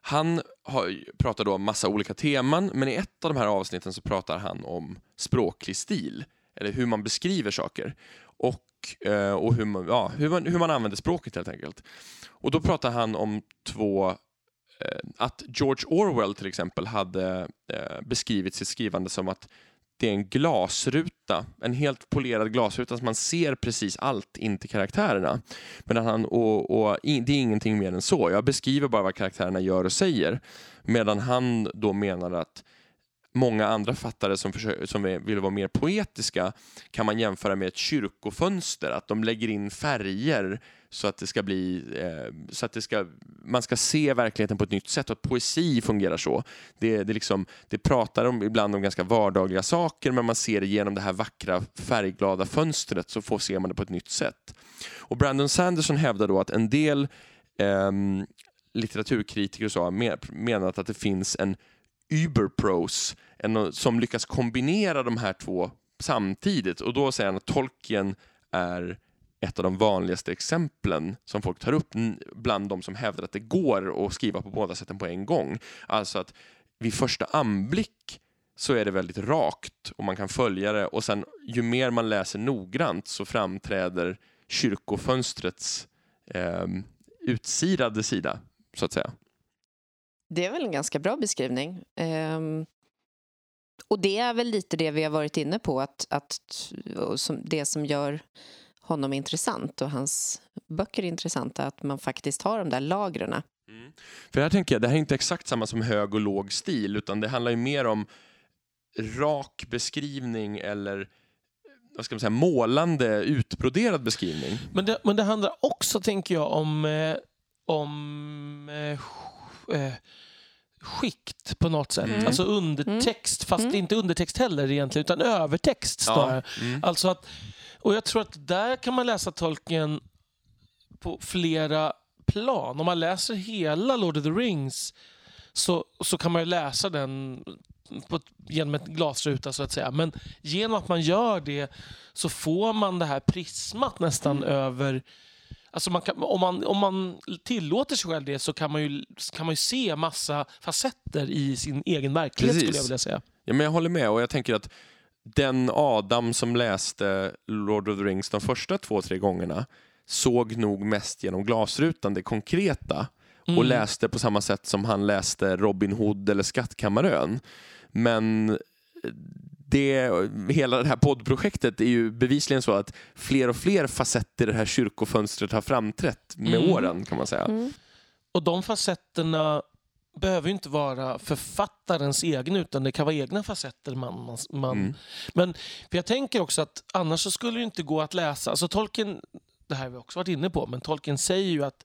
han har, pratar då om massa olika teman, men i ett av de här avsnitten så pratar han om språklig stil, eller hur man beskriver saker. Och, eh, och hur, man, ja, hur, man, hur man använder språket helt enkelt. Och då pratar han om två Eh, att George Orwell till exempel hade eh, beskrivit sitt skrivande som att det är en glasruta, en helt polerad glasruta så man ser precis allt in till karaktärerna. Medan han, och, och det är ingenting mer än så. Jag beskriver bara vad karaktärerna gör och säger. Medan han då menar att många andra fattare som, försöker, som vill vara mer poetiska kan man jämföra med ett kyrkofönster, att de lägger in färger så att det ska bli, eh, så att det ska, man ska se verkligheten på ett nytt sätt och att poesi fungerar så. Det, det, liksom, det pratar om, ibland om ganska vardagliga saker men man ser det genom det här vackra färgglada fönstret så får, ser man det på ett nytt sätt. Och Brandon Sanderson hävdar då att en del eh, litteraturkritiker och så har menat att det finns en Uberpros som lyckas kombinera de här två samtidigt och då säger han att Tolkien är ett av de vanligaste exemplen som folk tar upp bland de som hävdar att det går att skriva på båda sätten på en gång. Alltså att vid första anblick så är det väldigt rakt och man kan följa det och sen ju mer man läser noggrant så framträder kyrkofönstrets eh, utsidade sida, så att säga. Det är väl en ganska bra beskrivning. Um, och det är väl lite det vi har varit inne på, att, att som, det som gör honom intressant och hans böcker intressanta, att man faktiskt har de där lagren. Mm. För här tänker jag, det här är inte exakt samma som hög och låg stil, utan det handlar ju mer om rak beskrivning eller vad ska man säga, målande, utbroderad beskrivning. Men det, men det handlar också, tänker jag, om, eh, om eh, skikt på något sätt. Mm. Alltså undertext, mm. fast mm. inte undertext heller egentligen, utan övertext snarare. Ja. Mm. Alltså att, och jag tror att där kan man läsa tolken på flera plan. Om man läser hela Lord of the Rings så, så kan man ju läsa den på, genom ett glasruta så att säga. Men genom att man gör det så får man det här prismat nästan mm. över Alltså man kan, om, man, om man tillåter sig själv det så kan man ju, kan man ju se massa facetter i sin egen verklighet Precis. skulle jag vilja säga. Ja, men jag håller med och jag tänker att den Adam som läste Lord of the Rings de första två, tre gångerna såg nog mest genom glasrutan det konkreta mm. och läste på samma sätt som han läste Robin Hood eller Skattkammarön. Men det, hela det här poddprojektet är ju bevisligen så att fler och fler facetter i det här kyrkofönstret har framträtt med mm. åren kan man säga. Mm. Och de facetterna behöver ju inte vara författarens egen utan det kan vara egna facetter. Man, man, mm. Men för jag tänker också att annars så skulle det inte gå att läsa. Alltså Tolkien, det här har vi också varit inne på, men Tolkien säger ju att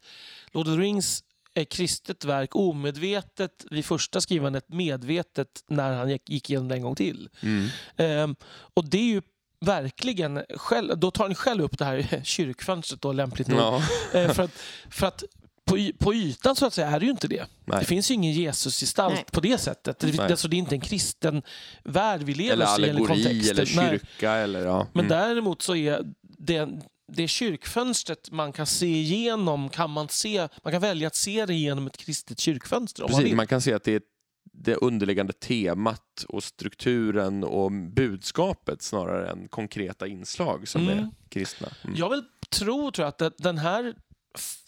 Lord of the Rings kristet verk omedvetet vid första skrivandet, medvetet när han gick igenom det en gång till. Mm. Um, och det är ju verkligen, själv, då tar ni själv upp det här *laughs* kyrkfönstret då lämpligt nog. Ja. uh, *laughs* för att, för att på, på ytan så att säga är det ju inte det. Nej. Det finns ju ingen Jesusgestalt på det sättet. Det, alltså, det är inte en kristen värld vi lever i. Eller allegori eller, eller kyrka. Eller, ja. mm. Men däremot så är det, det kyrkfönstret man kan se igenom kan man se, man kan välja att se det genom ett kristet kyrkfönster. Precis, man, man, kan se att det är det underliggande temat och strukturen och budskapet snarare än konkreta inslag som mm. är kristna. Mm. Jag vill tro tror jag, att den här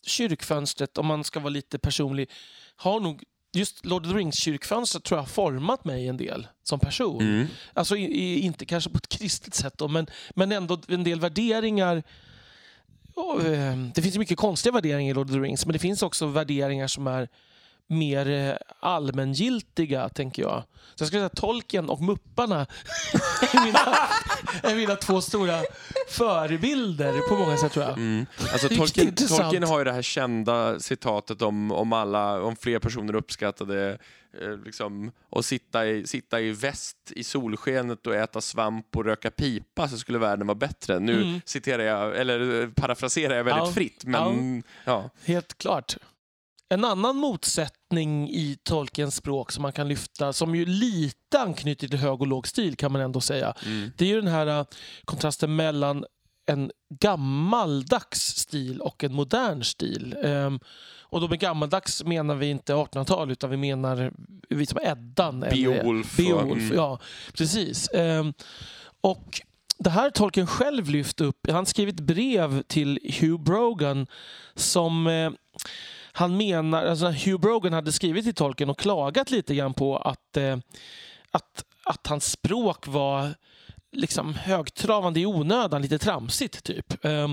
kyrkfönstret, om man ska vara lite personlig, har nog just Lord of the Rings-kyrkfönstret tror jag har format mig en del som person. Mm. Alltså i, i, inte kanske på ett kristet sätt då, men, men ändå en del värderingar Ehm, det finns mycket konstiga värderingar i Lord of the Rings, men det finns också värderingar som är mer eh, allmängiltiga, tänker jag. Så jag skulle säga Tolkien och Mupparna *laughs* mina, *laughs* är mina två stora förebilder på många sätt, tror jag. Mm. Alltså, Tolkien, Tolkien har ju det här kända citatet om, om, alla, om fler personer uppskattade eh, liksom, att sitta i, sitta i väst i solskenet och äta svamp och röka pipa så skulle världen vara bättre. Nu mm. citerar jag, eller parafraserar jag väldigt ja. fritt, men ja. ja. Helt klart. En annan motsättning i Tolkiens språk som man kan lyfta, som ju lite anknyter till hög och låg stil kan man ändå säga. Mm. Det är ju den här uh, kontrasten mellan en gammaldags stil och en modern stil. Um, och då med gammaldags menar vi inte 1800-tal utan vi menar vi som Eddan. Beowulf. Beowulf, mm. ja. Precis. Um, och det här Tolkien själv lyft upp. Han skrev ett brev till Hugh Brogan som eh, han menar, alltså Hugh Brogan hade skrivit till tolken och klagat lite grann på att, eh, att, att hans språk var liksom högtravande i onödan, lite tramsigt typ. Eh,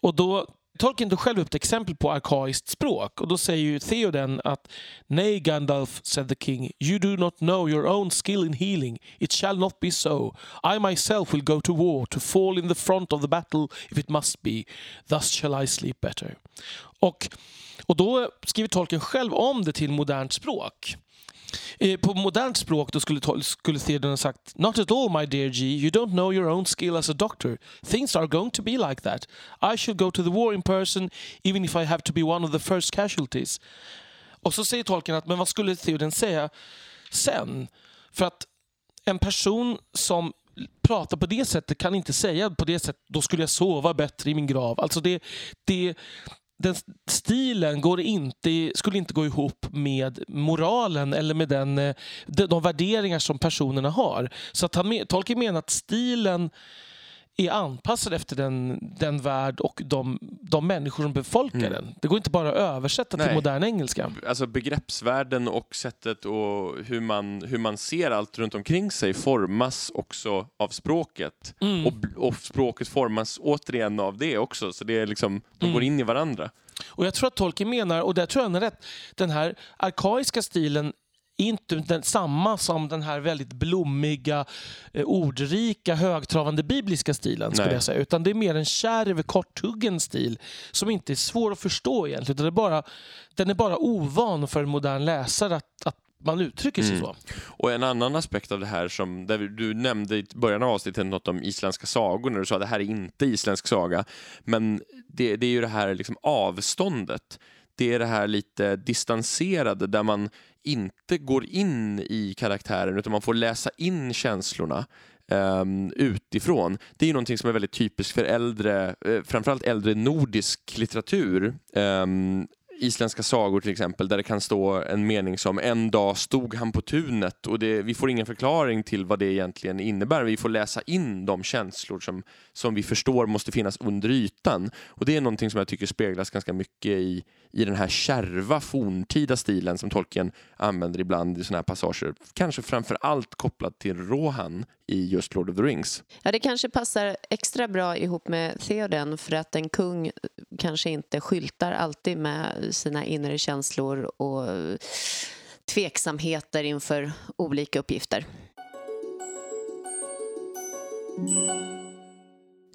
och då Tolkien tog själv upp ett exempel på arkaiskt språk och då säger ju Theoden att Nej Gandalf, said the king, you do not know your own skill in healing. It shall not be so. I myself will go to war to fall in the front of the battle if it must be. Thus shall I sleep better. Och och då skriver tolken själv om det till modernt språk. Eh, på modernt språk då skulle, skulle Theoden ha sagt Not at all my dear G, you don't know your own skill as a doctor. Things are going to be like that. I shall go to the war in person even if I have to be one of the first casualties. Och så säger tolken att men vad skulle Theoden säga sen? För att en person som pratar på det sättet kan inte säga på det sättet då skulle jag sova bättre i min grav. Alltså det, det, den stilen går inte, skulle inte gå ihop med moralen eller med den, eh, de, de värderingar som personerna har. Så att han, Tolkien menar att stilen är anpassad efter den, den värld och de, de människor som befolkar mm. den. Det går inte bara att översätta Nej. till modern engelska. Alltså begreppsvärlden och sättet och hur man, hur man ser allt runt omkring sig formas också av språket. Mm. Och, och, språket formas återigen av det också, så det är liksom, de mm. går in i varandra. Och Jag tror att Tolkien menar, och där tror jag han är rätt, den här arkaiska stilen inte den, samma som den här väldigt blommiga, eh, ordrika, högtravande bibliska stilen. skulle jag säga. Utan det är mer en kärv, korthuggen stil som inte är svår att förstå egentligen. Det är bara, den är bara ovan för en modern läsare att, att man uttrycker sig mm. så. Och en annan aspekt av det här som du nämnde i början av avsnittet något om isländska sagor när du sa att det här är inte isländsk saga. Men det, det är ju det här liksom avståndet det är det här lite distanserade där man inte går in i karaktären utan man får läsa in känslorna um, utifrån. Det är ju någonting som är väldigt typiskt för äldre, eh, framförallt äldre nordisk litteratur. Um, isländska sagor till exempel, där det kan stå en mening som en dag stod han på tunet och det, vi får ingen förklaring till vad det egentligen innebär. Vi får läsa in de känslor som, som vi förstår måste finnas under ytan. Och det är någonting som jag tycker speglas ganska mycket i, i den här kärva forntida stilen som Tolkien använder ibland i sådana här passager. Kanske framför allt kopplat till Rohan i just Lord of the Rings. Ja, det kanske passar extra bra ihop med Theoden för att en kung kanske inte skyltar alltid med sina inre känslor och tveksamheter inför olika uppgifter.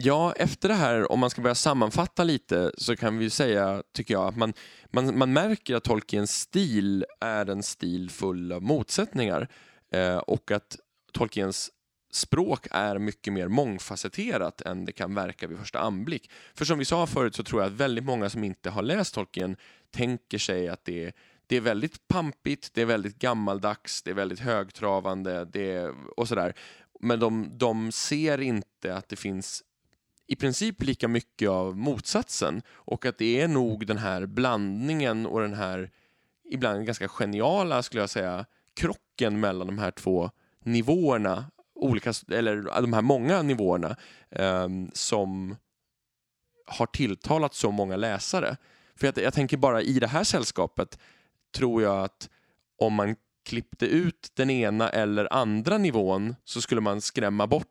Ja, efter det här, om man ska börja sammanfatta lite, så kan vi säga, tycker jag, att man, man, man märker att Tolkiens stil är en stil full av motsättningar eh, och att Tolkiens språk är mycket mer mångfacetterat än det kan verka vid första anblick. För som vi sa förut så tror jag att väldigt många som inte har läst Tolkien tänker sig att det är, det är väldigt pampigt, det är väldigt gammaldags, det är väldigt högtravande det är, och sådär. Men de, de ser inte att det finns i princip lika mycket av motsatsen och att det är nog den här blandningen och den här ibland ganska geniala, skulle jag säga, krocken mellan de här två nivåerna olika, eller de här många nivåerna eh, som har tilltalat så många läsare. För jag, jag tänker bara i det här sällskapet tror jag att om man klippte ut den ena eller andra nivån så skulle man skrämma bort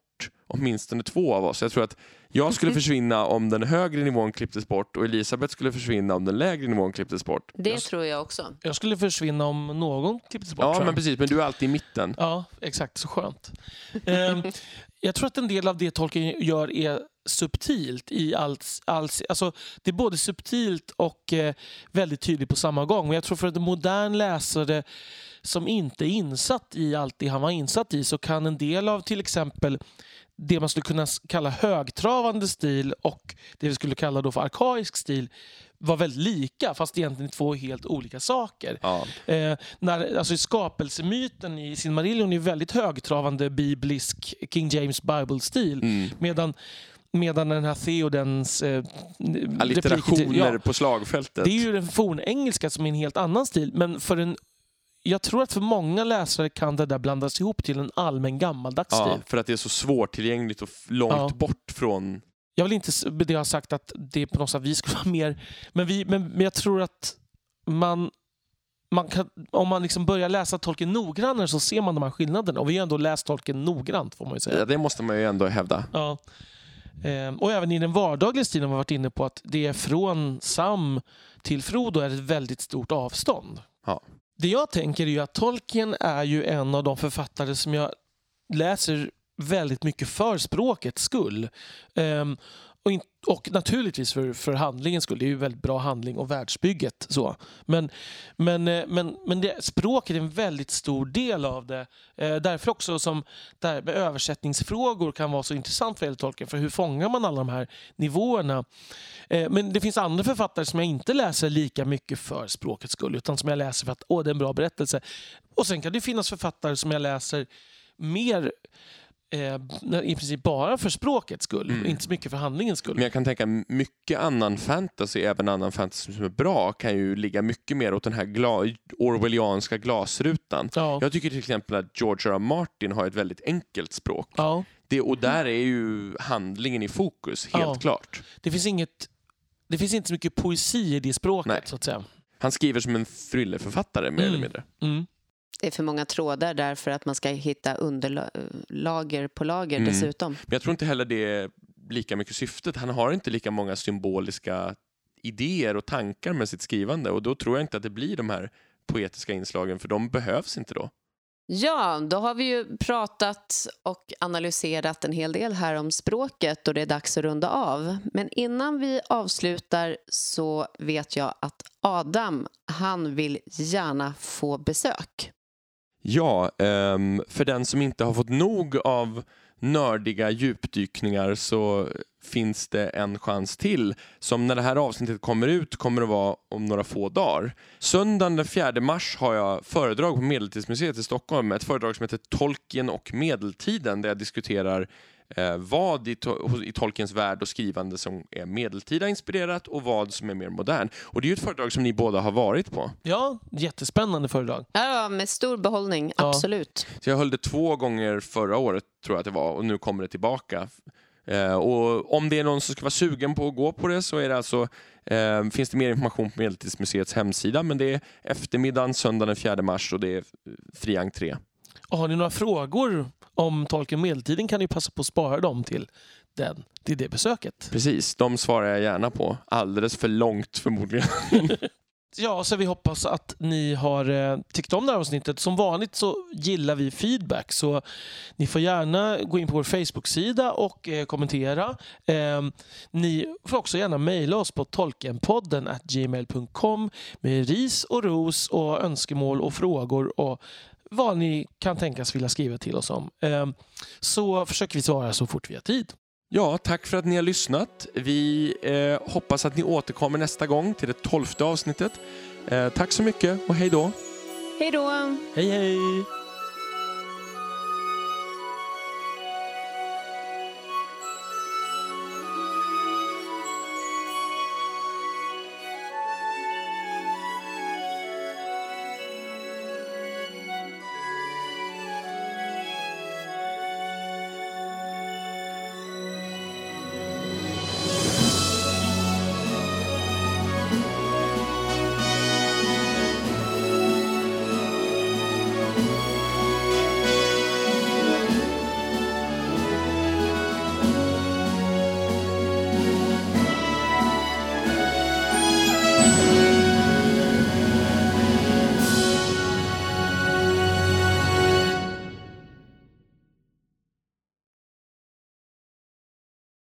åtminstone två av oss. Jag tror att jag skulle försvinna om den högre nivån klipptes bort och Elisabeth skulle försvinna om den lägre nivån klipptes bort. Det jag, tror jag också. Jag skulle försvinna om någon klipptes bort. Ja, men precis. Men du är alltid i mitten. Ja, exakt. Så skönt. um, jag tror att en del av det Tolkien gör är subtilt i allt. allt alltså, det är både subtilt och eh, väldigt tydligt på samma gång. Men jag tror för en modern läsare som inte är insatt i allt det han var insatt i så kan en del av till exempel det man skulle kunna kalla högtravande stil och det vi skulle kalla då för arkaisk stil var väldigt lika fast egentligen två helt olika saker. Ja. Eh, när, alltså skapelsemyten i Silmarillion är väldigt högtravande biblisk King James Bible-stil mm. medan Medan den här Theodens eh, Allitterationer ja, på slagfältet. Det är ju den fornengelska som är en helt annan stil. Men för en jag tror att för många läsare kan det där blandas ihop till en allmän gammaldags ja, stil. för att det är så svårtillgängligt och långt ja. bort från... Jag vill inte det har sagt att det på något sätt vi skulle *laughs* vara mer... Men, vi, men, men jag tror att man, man kan, om man liksom börjar läsa tolken noggrannare så ser man de här skillnaderna. Och vi har ändå läst tolken noggrant får man ju säga. Ja, det måste man ju ändå hävda. Ja. Ehm, och även i den vardagliga stilen har vi varit inne på att det är från Sam till Frodo är ett väldigt stort avstånd. Ja. Det jag tänker är ju att Tolkien är ju en av de författare som jag läser väldigt mycket för språkets skull. Um, och, in, och, naturligtvis för, för handlingens skull. Det är ju väldigt bra handling och världsbygget. Så. Men, men, eh, men, men det, språket är en väldigt stor del av det. Eh, därför också som där med översättningsfrågor kan vara så intressant för Tolkien. För hur fångar man alla de här nivåerna? Eh, men det finns andra författare som jag inte läser lika mycket för språkets skull. Utan som jag läser för att åh, det är en bra berättelse. Och sen kan det finnas författare som jag läser mer eh, i princip bara för språkets skull, Mm. inte så mycket för handlingens skull. Men jag kan tänka mycket annan fantasy, även annan fantasy som är bra, kan ju ligga mycket mer åt den här gla- orwellianska glasrutan. Ja. Jag tycker till exempel att George R. R. Martin har ett väldigt enkelt språk. Ja. Det, och där är ju handlingen i fokus, helt Ja. klart. Det, finns inget, det finns inte så mycket poesi i det språket, Nej. så att säga. Han skriver som en thrillerförfattare, mer Mm. eller mindre. Mm. Det är för många trådar där för att man ska hitta underlager på lager Mm. dessutom. Men jag tror inte heller det är lika mycket syftet. Han har inte lika många symboliska idéer och tankar med sitt skrivande och då tror jag inte att det blir de här poetiska inslagen, för de behövs inte då. Ja, då har vi ju pratat och analyserat en hel del här om språket och det är dags att runda av. Men innan vi avslutar så vet jag att Adam, han vill gärna få besök. Ja, ehm, för den som inte har fått nog av nördiga djupdykningar så finns det en chans till som när det här avsnittet kommer ut kommer att vara om några få dagar. Söndagen den 4 mars har jag föredrag på Medeltidsmuseet i Stockholm, ett föredrag som heter Tolkien och medeltiden där jag diskuterar eh, vad i, to- i Tolkiens värld och skrivande som är medeltida inspirerat och vad som är mer modern. Och det är ju ett föredrag som ni båda har varit på. Ja, jättespännande föredrag. Ja, med stor behållning, Ja. absolut. Så jag höll det två gånger förra året tror jag att det var och nu kommer det tillbaka. Eh, och om det är någon som ska vara sugen på att gå på det så är det alltså, eh, finns det mer information på Medeltidsmuseets hemsida men det är eftermiddagen söndagen den 4 mars och det är eh, fri entré. Och har ni några frågor om Tolkien medeltiden kan ni passa på att spara dem till, den, till det besöket. Precis, de svarar jag gärna på. Alldeles för långt förmodligen. *laughs* Ja, så vi hoppas att ni har eh, tyckt om det här avsnittet. Som vanligt så gillar vi feedback så ni får gärna gå in på vår Facebook-sida och eh, kommentera. Eh, ni får också gärna mejla oss på tolkenpodden at gmail.com med ris och ros och önskemål och frågor och vad ni kan tänkas vilja skriva till oss om. Ehm, så försöker vi svara så fort vi har tid. Ja, tack för att ni har lyssnat. Vi eh, hoppas att ni återkommer nästa gång till det tolfte avsnittet. Eh, tack så mycket och hej då! Hej då! Hej hej!